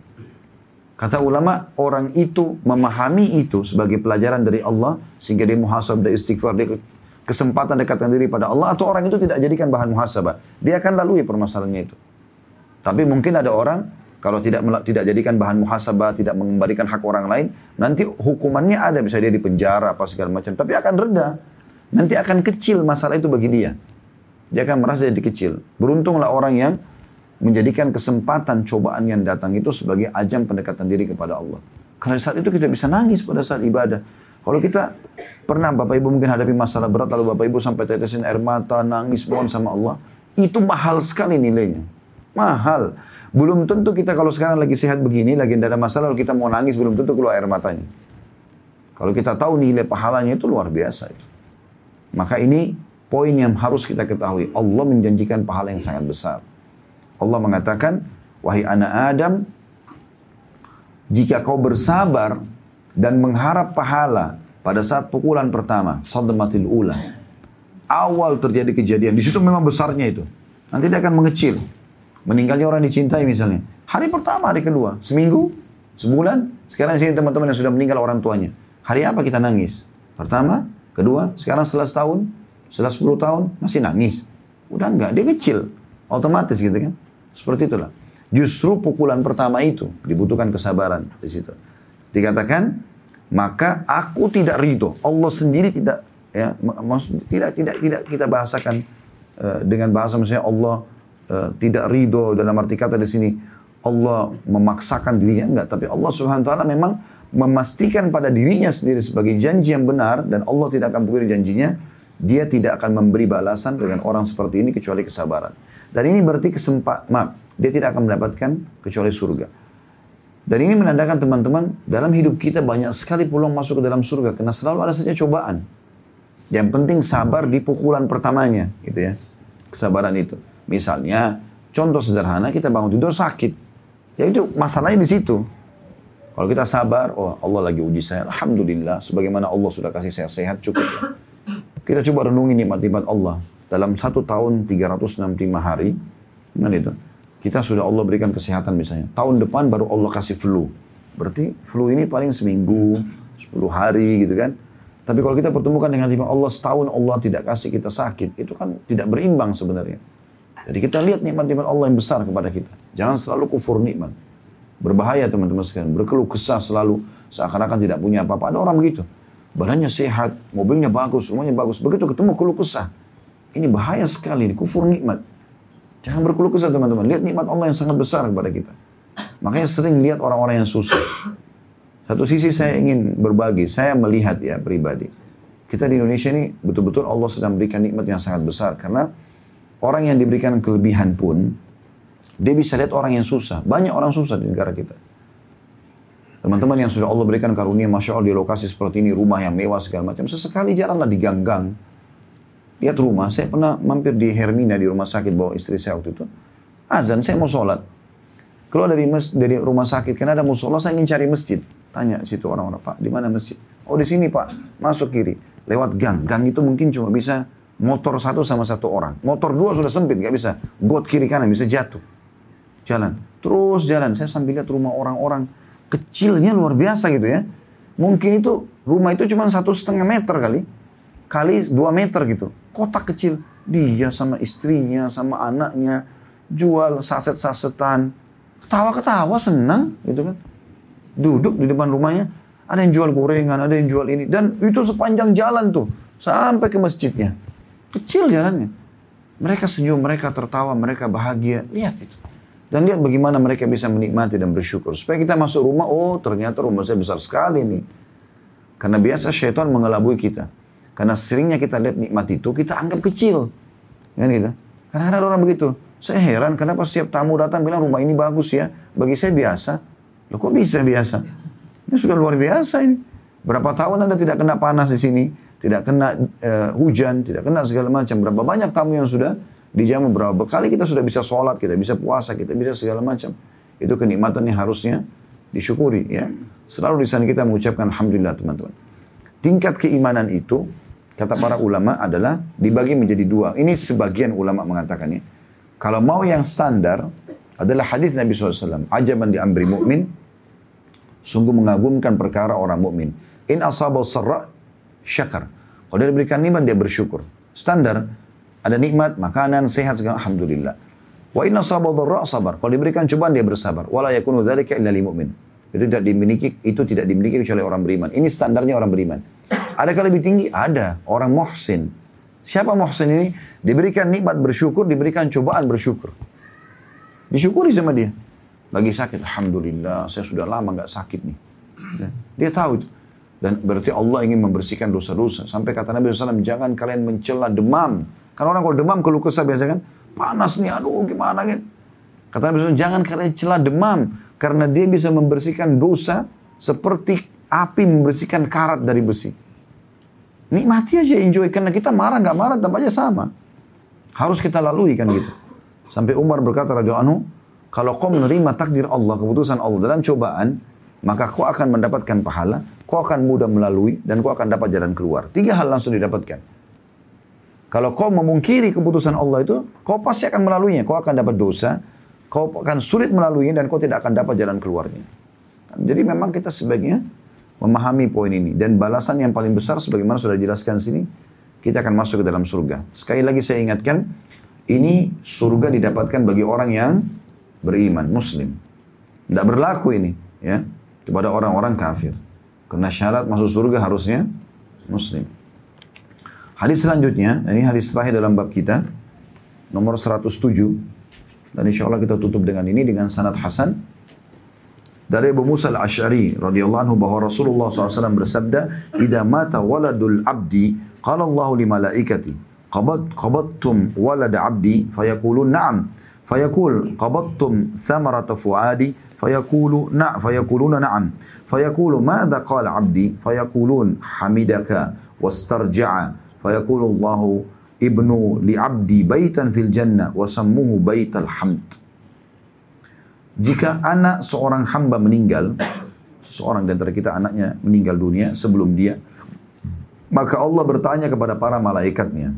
Kata ulama, orang itu memahami itu sebagai pelajaran dari Allah, sehingga dia muhasabah, dia istighfar, dia kesempatan dekatkan diri pada Allah, atau orang itu tidak jadikan bahan muhasabah. Dia akan lalui permasalahannya itu. Tapi mungkin ada orang, kalau tidak tidak jadikan bahan muhasabah, tidak mengembalikan hak orang lain, nanti hukumannya ada, bisa dia di penjara, apa segala macam. Tapi akan rendah. Nanti akan kecil masalah itu bagi dia. Dia akan merasa jadi kecil. Beruntunglah orang yang menjadikan kesempatan cobaan yang datang itu sebagai ajang pendekatan diri kepada Allah. Karena saat itu kita bisa nangis pada saat ibadah. Kalau kita pernah Bapak Ibu mungkin hadapi masalah berat lalu Bapak Ibu sampai tetesin air mata, nangis mohon sama Allah, itu mahal sekali nilainya. Mahal. Belum tentu kita kalau sekarang lagi sehat begini, lagi tidak ada masalah, lalu kita mau nangis, belum tentu keluar air matanya. Kalau kita tahu nilai pahalanya itu luar biasa. Maka ini poin yang harus kita ketahui. Allah menjanjikan pahala yang sangat besar. Allah mengatakan, wahai anak Adam, jika kau bersabar dan mengharap pahala pada saat pukulan pertama, sadmatil ula, awal terjadi kejadian, di situ memang besarnya itu. Nanti dia akan mengecil. Meninggalnya orang dicintai misalnya. Hari pertama, hari kedua, seminggu, sebulan. Sekarang sini teman-teman yang sudah meninggal orang tuanya. Hari apa kita nangis? Pertama, kedua, sekarang setelah setahun, setelah sepuluh tahun, masih nangis. Udah enggak, dia kecil. Otomatis gitu kan. Seperti itulah. Justru pukulan pertama itu dibutuhkan kesabaran di situ. Dikatakan, maka aku tidak ridho. Allah sendiri tidak ya maksud tidak tidak tidak kita bahasakan uh, dengan bahasa misalnya Allah uh, tidak ridho dalam arti kata di sini Allah memaksakan dirinya enggak tapi Allah Subhanahu wa taala memang memastikan pada dirinya sendiri sebagai janji yang benar dan Allah tidak akan pukul janjinya dia tidak akan memberi balasan dengan orang seperti ini kecuali kesabaran dan ini berarti kesempat, maaf, dia tidak akan mendapatkan kecuali surga. Dan ini menandakan teman-teman, dalam hidup kita banyak sekali peluang masuk ke dalam surga, karena selalu ada saja cobaan. Yang penting sabar di pukulan pertamanya, gitu ya. Kesabaran itu. Misalnya, contoh sederhana, kita bangun tidur sakit. Ya itu masalahnya di situ. Kalau kita sabar, oh Allah lagi uji saya, Alhamdulillah, sebagaimana Allah sudah kasih saya sehat, cukup. Kita coba renungi nikmat-nikmat Allah dalam satu tahun 365 hari, kan itu, kita sudah Allah berikan kesehatan misalnya. Tahun depan baru Allah kasih flu. Berarti flu ini paling seminggu, 10 hari gitu kan. Tapi kalau kita pertemukan dengan tiba Allah setahun Allah tidak kasih kita sakit, itu kan tidak berimbang sebenarnya. Jadi kita lihat nikmat-nikmat Allah yang besar kepada kita. Jangan selalu kufur nikmat. Berbahaya teman-teman sekalian. Berkeluh kesah selalu seakan-akan tidak punya apa-apa. Ada orang begitu. Badannya sehat, mobilnya bagus, semuanya bagus. Begitu ketemu keluh kesah. Ini bahaya sekali, ini kufur nikmat. Jangan berkeluh kesah teman-teman. Lihat nikmat Allah yang sangat besar kepada kita. Makanya sering lihat orang-orang yang susah. Satu sisi saya ingin berbagi, saya melihat ya pribadi. Kita di Indonesia ini betul-betul Allah sedang berikan nikmat yang sangat besar. Karena orang yang diberikan kelebihan pun, dia bisa lihat orang yang susah. Banyak orang susah di negara kita. Teman-teman yang sudah Allah berikan karunia, Masya Allah di lokasi seperti ini, rumah yang mewah segala macam. Sesekali jalanlah di gang-gang. Lihat rumah, saya pernah mampir di Hermina di rumah sakit bawa istri saya waktu itu. Azan, saya mau sholat. Keluar dari dari rumah sakit, karena ada musola, saya ingin cari masjid. Tanya situ orang-orang, Pak, di mana masjid? Oh di sini Pak, masuk kiri. Lewat gang. Gang itu mungkin cuma bisa motor satu sama satu orang. Motor dua sudah sempit, nggak bisa. Got kiri kanan, bisa jatuh. Jalan. Terus jalan. Saya sambil lihat rumah orang-orang. Kecilnya luar biasa gitu ya. Mungkin itu, rumah itu cuma satu setengah meter kali. Kali dua meter gitu. Kotak kecil. Dia sama istrinya, sama anaknya. Jual saset-sasetan Ketawa-ketawa senang gitu kan. Duduk di depan rumahnya, ada yang jual gorengan, ada yang jual ini. Dan itu sepanjang jalan tuh, sampai ke masjidnya. Kecil jalannya. Mereka senyum, mereka tertawa, mereka bahagia. Lihat itu. Dan lihat bagaimana mereka bisa menikmati dan bersyukur. Supaya kita masuk rumah, oh ternyata rumah saya besar sekali nih. Karena biasa syaitan mengelabui kita. Karena seringnya kita lihat nikmat itu, kita anggap kecil. Kan gitu. Karena ada orang begitu. Saya heran kenapa setiap tamu datang bilang rumah ini bagus ya. Bagi saya biasa. Loh kok bisa biasa? Ini sudah luar biasa ini. Berapa tahun Anda tidak kena panas di sini, tidak kena uh, hujan, tidak kena segala macam. Berapa banyak tamu yang sudah dijamu berapa kali kita sudah bisa sholat, kita bisa puasa, kita bisa segala macam. Itu kenikmatan yang harusnya disyukuri ya. Selalu di sana kita mengucapkan alhamdulillah teman-teman. Tingkat keimanan itu kata para ulama adalah dibagi menjadi dua. Ini sebagian ulama mengatakannya. Kalau mau yang standar adalah hadis Nabi SAW. Ajaban di amri. Sungguh mengagumkan perkara orang mukmin. In asabau sarra syakar. Kalau diberikan nikmat dia bersyukur. Standar ada nikmat, makanan, sehat segala alhamdulillah. Wa in asabau dharra sabar. Kalau diberikan cobaan dia bersabar. Wala yakunu dzalika illa lil. Itu tidak dimiliki itu tidak dimiliki kecuali orang beriman. Ini standarnya orang beriman. Adakah lebih tinggi? Ada. Orang muhsin. Siapa muhsin ini? Diberikan nikmat bersyukur, diberikan cobaan bersyukur. Disyukuri sama dia. Lagi sakit, Alhamdulillah, saya sudah lama nggak sakit nih. Ya, dia tahu itu. Dan berarti Allah ingin membersihkan dosa-dosa. Sampai kata Nabi SAW, jangan kalian mencela demam. Karena orang kalau demam keluh kesah biasa kan, panas nih, aduh gimana kan. Kata Nabi SAW, jangan kalian celah demam. Karena dia bisa membersihkan dosa seperti api membersihkan karat dari besi. Nikmati aja, enjoy. Karena kita marah, nggak marah, tampaknya sama. Harus kita lalui kan gitu. Sampai Umar berkata, Raja Anu, kalau kau menerima takdir Allah, keputusan Allah dalam cobaan, maka kau akan mendapatkan pahala, kau akan mudah melalui, dan kau akan dapat jalan keluar. Tiga hal langsung didapatkan. Kalau kau memungkiri keputusan Allah itu, kau pasti akan melaluinya. Kau akan dapat dosa, kau akan sulit melaluinya, dan kau tidak akan dapat jalan keluarnya. Jadi memang kita sebaiknya memahami poin ini. Dan balasan yang paling besar sebagaimana sudah dijelaskan sini, kita akan masuk ke dalam surga. Sekali lagi saya ingatkan, ini surga didapatkan bagi orang yang beriman, muslim. Tidak berlaku ini ya kepada orang-orang kafir. Karena syarat masuk surga harusnya muslim. Hadis selanjutnya, ini hadis terakhir dalam bab kita, nomor 107. Dan insya Allah kita tutup dengan ini, dengan sanad Hasan dari Abu Musa al-Ash'ari radhiyallahu anhu bahwa Rasulullah SAW bersabda, "Idza mata waladul abdi, qala Allah li malaikati, qabad qabattum walad abdi?" Fayaqulun na'am. Fayaqul qabattum thamarata fuadi? Fayaqulu na' fayaquluna na'am. Fayaqulu madza qala abdi? Fayaqulun hamidaka wastarja'a. Fayaqulu Allah ibnu li abdi baitan fil jannah wa sammuhu baital hamd. Jika anak seorang hamba meninggal, seorang di antara kita anaknya meninggal dunia sebelum dia, maka Allah bertanya kepada para malaikatnya,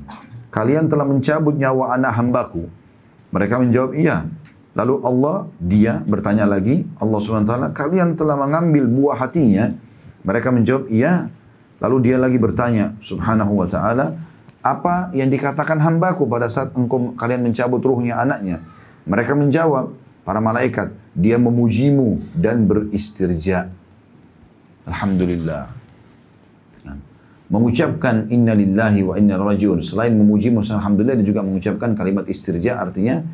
kalian telah mencabut nyawa anak hambaku. Mereka menjawab, iya. Lalu Allah, dia bertanya lagi, Allah SWT, kalian telah mengambil buah hatinya. Mereka menjawab, iya. Lalu dia lagi bertanya, subhanahu wa ta'ala, apa yang dikatakan hambaku pada saat engkau kalian mencabut ruhnya anaknya? Mereka menjawab, para malaikat, dia memujimu dan beristirja. Alhamdulillah. Nah, mengucapkan inna lillahi wa inna rajiun. Selain memujimu, alhamdulillah, dia juga mengucapkan kalimat istirja artinya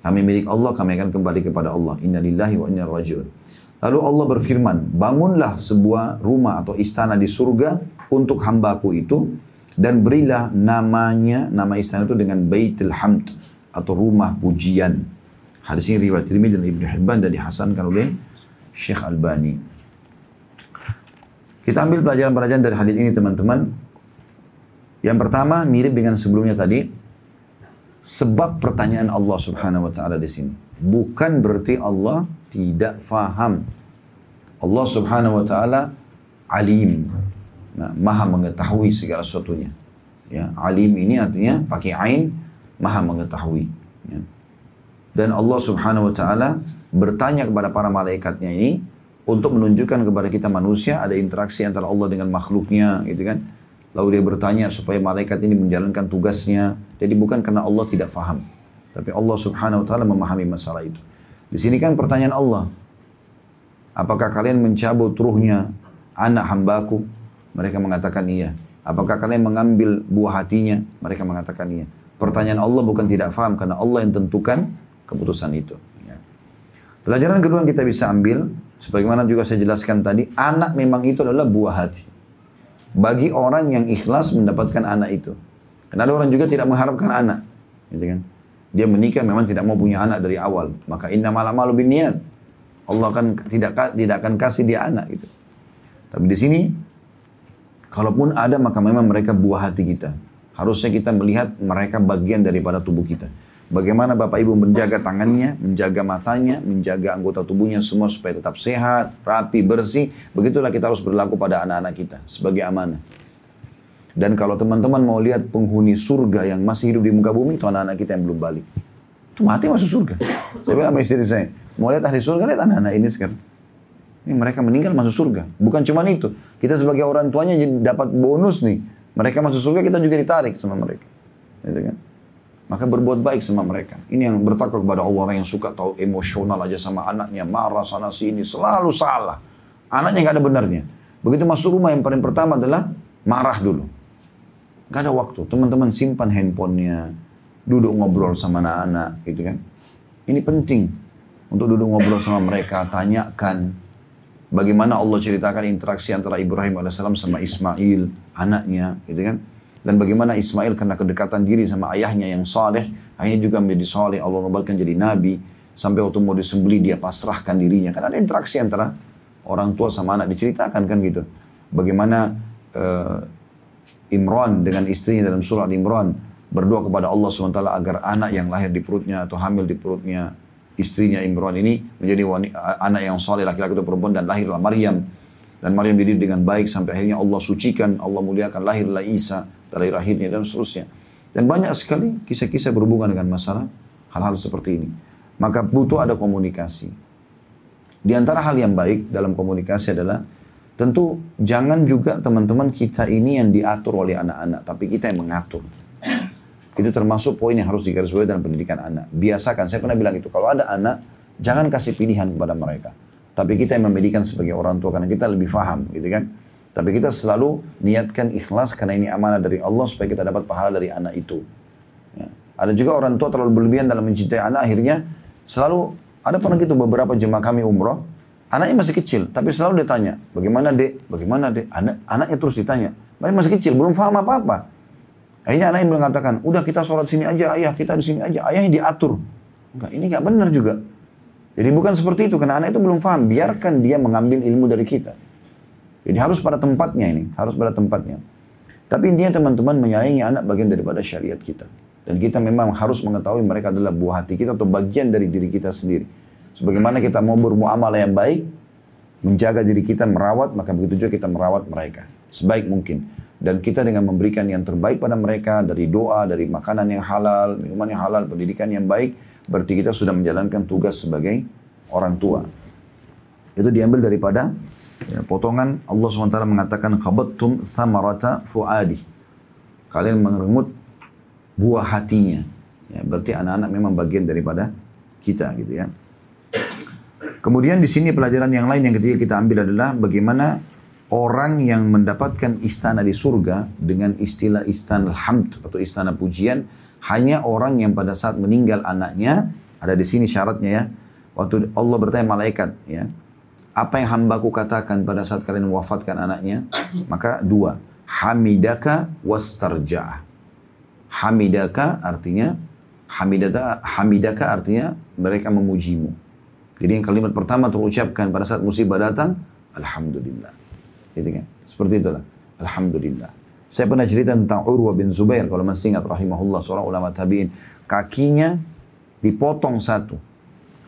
kami milik Allah, kami akan kembali kepada Allah. Inna lillahi wa inna rajiun. Lalu Allah berfirman, bangunlah sebuah rumah atau istana di surga untuk hambaku itu dan berilah namanya nama istana itu dengan Baitul Hamd atau rumah pujian. Hadis ini riwayat Tirmidzi dan Ibnu Hibban dan dihasankan oleh Syekh Albani. Kita ambil pelajaran-pelajaran dari hadis ini teman-teman. Yang pertama mirip dengan sebelumnya tadi. Sebab pertanyaan Allah Subhanahu wa taala di sini bukan berarti Allah tidak faham. Allah Subhanahu wa taala alim. Nah, maha mengetahui segala sesuatunya. Ya, alim ini artinya pakai ain, maha mengetahui. Ya. Dan Allah subhanahu wa ta'ala bertanya kepada para malaikatnya ini untuk menunjukkan kepada kita manusia ada interaksi antara Allah dengan makhluknya gitu kan. Lalu dia bertanya supaya malaikat ini menjalankan tugasnya. Jadi bukan karena Allah tidak faham. Tapi Allah subhanahu wa ta'ala memahami masalah itu. Di sini kan pertanyaan Allah. Apakah kalian mencabut ruhnya anak hambaku mereka mengatakan iya. Apakah kalian mengambil buah hatinya? Mereka mengatakan iya. Pertanyaan Allah bukan tidak faham karena Allah yang tentukan keputusan itu. Ya. Pelajaran kedua yang kita bisa ambil, sebagaimana juga saya jelaskan tadi, anak memang itu adalah buah hati. Bagi orang yang ikhlas mendapatkan anak itu. Karena ada orang juga tidak mengharapkan anak. Gitu kan? Dia menikah memang tidak mau punya anak dari awal. Maka inna malam malu bin niat. Allah akan tidak tidak akan kasih dia anak gitu. Tapi di sini Kalaupun ada maka memang mereka buah hati kita. Harusnya kita melihat mereka bagian daripada tubuh kita. Bagaimana Bapak Ibu menjaga tangannya, menjaga matanya, menjaga anggota tubuhnya semua supaya tetap sehat, rapi, bersih. Begitulah kita harus berlaku pada anak-anak kita sebagai amanah. Dan kalau teman-teman mau lihat penghuni surga yang masih hidup di muka bumi, itu anak-anak kita yang belum balik. Itu mati masuk surga. Saya bilang sama istri saya, mau lihat ahli surga, lihat anak-anak ini sekarang. Ini mereka meninggal masuk surga. Bukan cuma itu. Kita sebagai orang tuanya dapat bonus nih. Mereka masuk surga, kita juga ditarik sama mereka. Gitu kan? Maka berbuat baik sama mereka. Ini yang bertakwa kepada Allah, orang yang suka tahu emosional aja sama anaknya, marah sana sini, selalu salah. Anaknya nggak ada benarnya. Begitu masuk rumah yang paling pertama adalah marah dulu. Gak ada waktu. Teman-teman simpan handphonenya, duduk ngobrol sama anak-anak, gitu kan. Ini penting untuk duduk ngobrol sama mereka, tanyakan, Bagaimana Allah ceritakan interaksi antara Ibrahim AS sama Ismail, anaknya, gitu kan. Dan bagaimana Ismail karena kedekatan diri sama ayahnya yang saleh, akhirnya juga menjadi saleh, Allah nobalkan jadi nabi. Sampai waktu mau disembeli dia pasrahkan dirinya. Kan ada interaksi antara orang tua sama anak diceritakan kan gitu. Bagaimana uh, Imran dengan istrinya dalam surat Imran berdoa kepada Allah SWT agar anak yang lahir di perutnya atau hamil di perutnya istrinya Imran ini menjadi anak yang saleh laki-laki atau perempuan dan lahirlah Maryam dan Maryam dididik dengan baik sampai akhirnya Allah sucikan, Allah muliakan lahirlah Isa dari rahimnya dan seterusnya. Dan banyak sekali kisah-kisah berhubungan dengan masalah hal-hal seperti ini. Maka butuh ada komunikasi. Di antara hal yang baik dalam komunikasi adalah tentu jangan juga teman-teman kita ini yang diatur oleh anak-anak, tapi kita yang mengatur. Itu termasuk poin yang harus digarisbawahi dalam pendidikan anak. Biasakan, saya pernah bilang itu, kalau ada anak, jangan kasih pilihan kepada mereka. Tapi kita yang memedikan sebagai orang tua, karena kita lebih faham, gitu kan. Tapi kita selalu niatkan ikhlas, karena ini amanah dari Allah, supaya kita dapat pahala dari anak itu. Ya. Ada juga orang tua terlalu berlebihan dalam mencintai anak, akhirnya selalu, ada pernah gitu beberapa jemaah kami umroh, anaknya masih kecil, tapi selalu ditanya, bagaimana dek, bagaimana dek, anak, anaknya terus ditanya, masih kecil, belum paham apa-apa. Akhirnya anaknya mengatakan, udah kita sholat sini aja ayah, kita di sini aja. Ayahnya diatur. Enggak, ini nggak benar juga. Jadi bukan seperti itu, karena anak itu belum paham. Biarkan dia mengambil ilmu dari kita. Jadi harus pada tempatnya ini, harus pada tempatnya. Tapi intinya teman-teman menyayangi anak bagian daripada syariat kita. Dan kita memang harus mengetahui mereka adalah buah hati kita atau bagian dari diri kita sendiri. Sebagaimana kita mau bermuamalah yang baik, menjaga diri kita, merawat, maka begitu juga kita merawat mereka. Sebaik mungkin dan kita dengan memberikan yang terbaik pada mereka dari doa, dari makanan yang halal, minuman yang halal, pendidikan yang baik, berarti kita sudah menjalankan tugas sebagai orang tua. Itu diambil daripada ya, potongan Allah SWT mengatakan qabattum thamarata fuadi. kalian mengeremut buah hatinya. Ya, berarti anak-anak memang bagian daripada kita gitu ya. Kemudian di sini pelajaran yang lain yang ketiga kita ambil adalah bagaimana orang yang mendapatkan istana di surga dengan istilah istana hamd atau istana pujian hanya orang yang pada saat meninggal anaknya ada di sini syaratnya ya waktu Allah bertanya malaikat ya apa yang hambaku katakan pada saat kalian wafatkan anaknya? Maka dua. Hamidaka wastarja'ah. Hamidaka artinya hamidaka, hamidaka artinya mereka memujimu. Jadi yang kalimat pertama terucapkan pada saat musibah datang, Alhamdulillah. Gitu kan? Seperti itulah. Alhamdulillah. Saya pernah cerita tentang Urwa bin Zubair, kalau masih ingat rahimahullah, seorang ulama tabi'in. Kakinya dipotong satu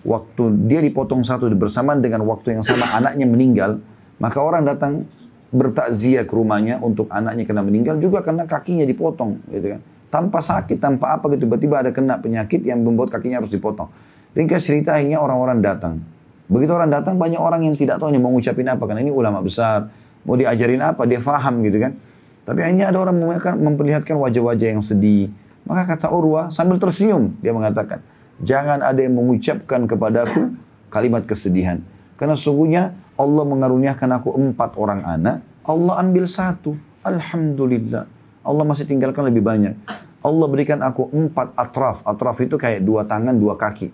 waktu dia dipotong satu bersamaan dengan waktu yang sama anaknya meninggal, maka orang datang bertakziah ke rumahnya untuk anaknya kena meninggal juga karena kakinya dipotong, gitu kan. Tanpa sakit, tanpa apa gitu, tiba-tiba ada kena penyakit yang membuat kakinya harus dipotong. Ringkas cerita akhirnya orang-orang datang. Begitu orang datang banyak orang yang tidak tahu mau ngucapin apa karena ini ulama besar, mau diajarin apa dia faham gitu kan. Tapi akhirnya ada orang memperlihatkan wajah-wajah yang sedih. Maka kata Urwa sambil tersenyum dia mengatakan, Jangan ada yang mengucapkan kepadaku kalimat kesedihan. Karena sungguhnya Allah mengaruniakan aku empat orang anak, Allah ambil satu. Alhamdulillah. Allah masih tinggalkan lebih banyak. Allah berikan aku empat atraf. Atraf itu kayak dua tangan, dua kaki.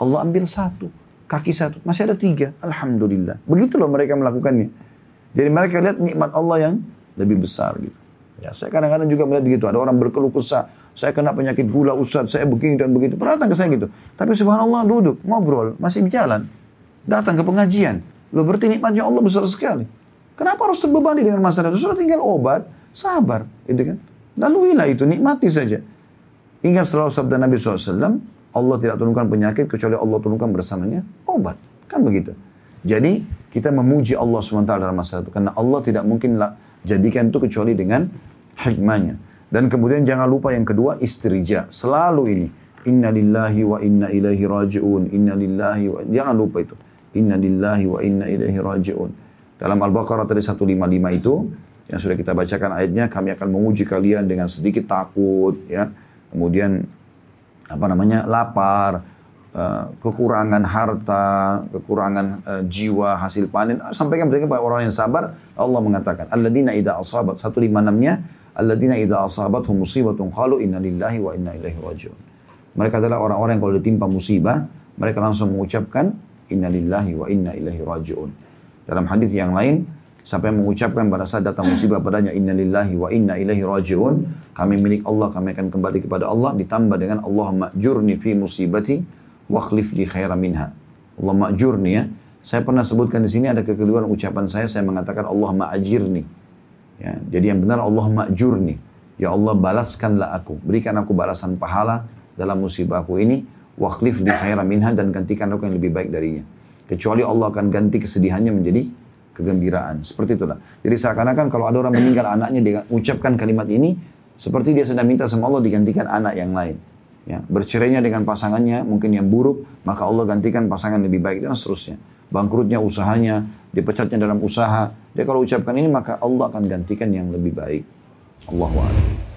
Allah ambil satu. Kaki satu. Masih ada tiga. Alhamdulillah. Begitu loh mereka melakukannya. Jadi mereka lihat nikmat Allah yang lebih besar gitu. Ya, saya kadang-kadang juga melihat begitu. Ada orang berkeluh kesah saya kena penyakit gula Ustaz, saya begini dan begitu. Pernah datang ke saya gitu. Tapi subhanallah duduk, ngobrol, masih berjalan. Datang ke pengajian. Lo berarti nikmatnya Allah besar sekali. Kenapa harus terbebani dengan masalah itu? Sudah tinggal obat, sabar. Gitu kan? Laluilah itu, nikmati saja. Ingat setelah sabda Nabi SAW, Allah tidak turunkan penyakit kecuali Allah turunkan bersamanya obat. Kan begitu. Jadi kita memuji Allah SWT dalam masalah itu. Karena Allah tidak mungkin jadikan itu kecuali dengan hikmahnya. Dan kemudian jangan lupa yang kedua istirja. Selalu ini. Inna lillahi wa inna ilaihi raji'un. Inna lillahi wa... Jangan lupa itu. Inna lillahi wa inna raji'un. Dalam Al-Baqarah tadi 155 itu, yang sudah kita bacakan ayatnya, kami akan menguji kalian dengan sedikit takut, ya. Kemudian, apa namanya, lapar, uh, kekurangan harta, kekurangan uh, jiwa, hasil panen. Sampaikan mereka kepada orang yang sabar, Allah mengatakan, Alladzina idha asabat, 156-nya, alladzina idza asabathum musibatun qalu inna lillahi wa inna ilaihi rajiun. Mereka adalah orang-orang yang kalau ditimpa musibah, mereka langsung mengucapkan inna lillahi wa inna ilaihi rajiun. Dalam hadis yang lain, siapa yang mengucapkan pada saat datang musibah padanya inna lillahi wa inna ilaihi rajiun, kami milik Allah, kami akan kembali kepada Allah ditambah dengan Allahumma jurni fi musibati wa khlif li khairan minha. Allah ma'jurni ya. Saya pernah sebutkan di sini ada kekeliruan ucapan saya, saya mengatakan Allah ma'ajirni. Ya, jadi yang benar Allah nih. Ya Allah balaskanlah aku. Berikan aku balasan pahala dalam musibahku ini. Wakhlif di khairan minha dan gantikan aku yang lebih baik darinya. Kecuali Allah akan ganti kesedihannya menjadi kegembiraan. Seperti itulah. Jadi seakan-akan kalau ada orang meninggal anaknya dia ucapkan kalimat ini. Seperti dia sedang minta sama Allah digantikan anak yang lain. Ya, bercerainya dengan pasangannya mungkin yang buruk, maka Allah gantikan pasangan lebih baik dan seterusnya bangkrutnya usahanya, dipecatnya dalam usaha. Dia kalau ucapkan ini maka Allah akan gantikan yang lebih baik. Allahu a'lam.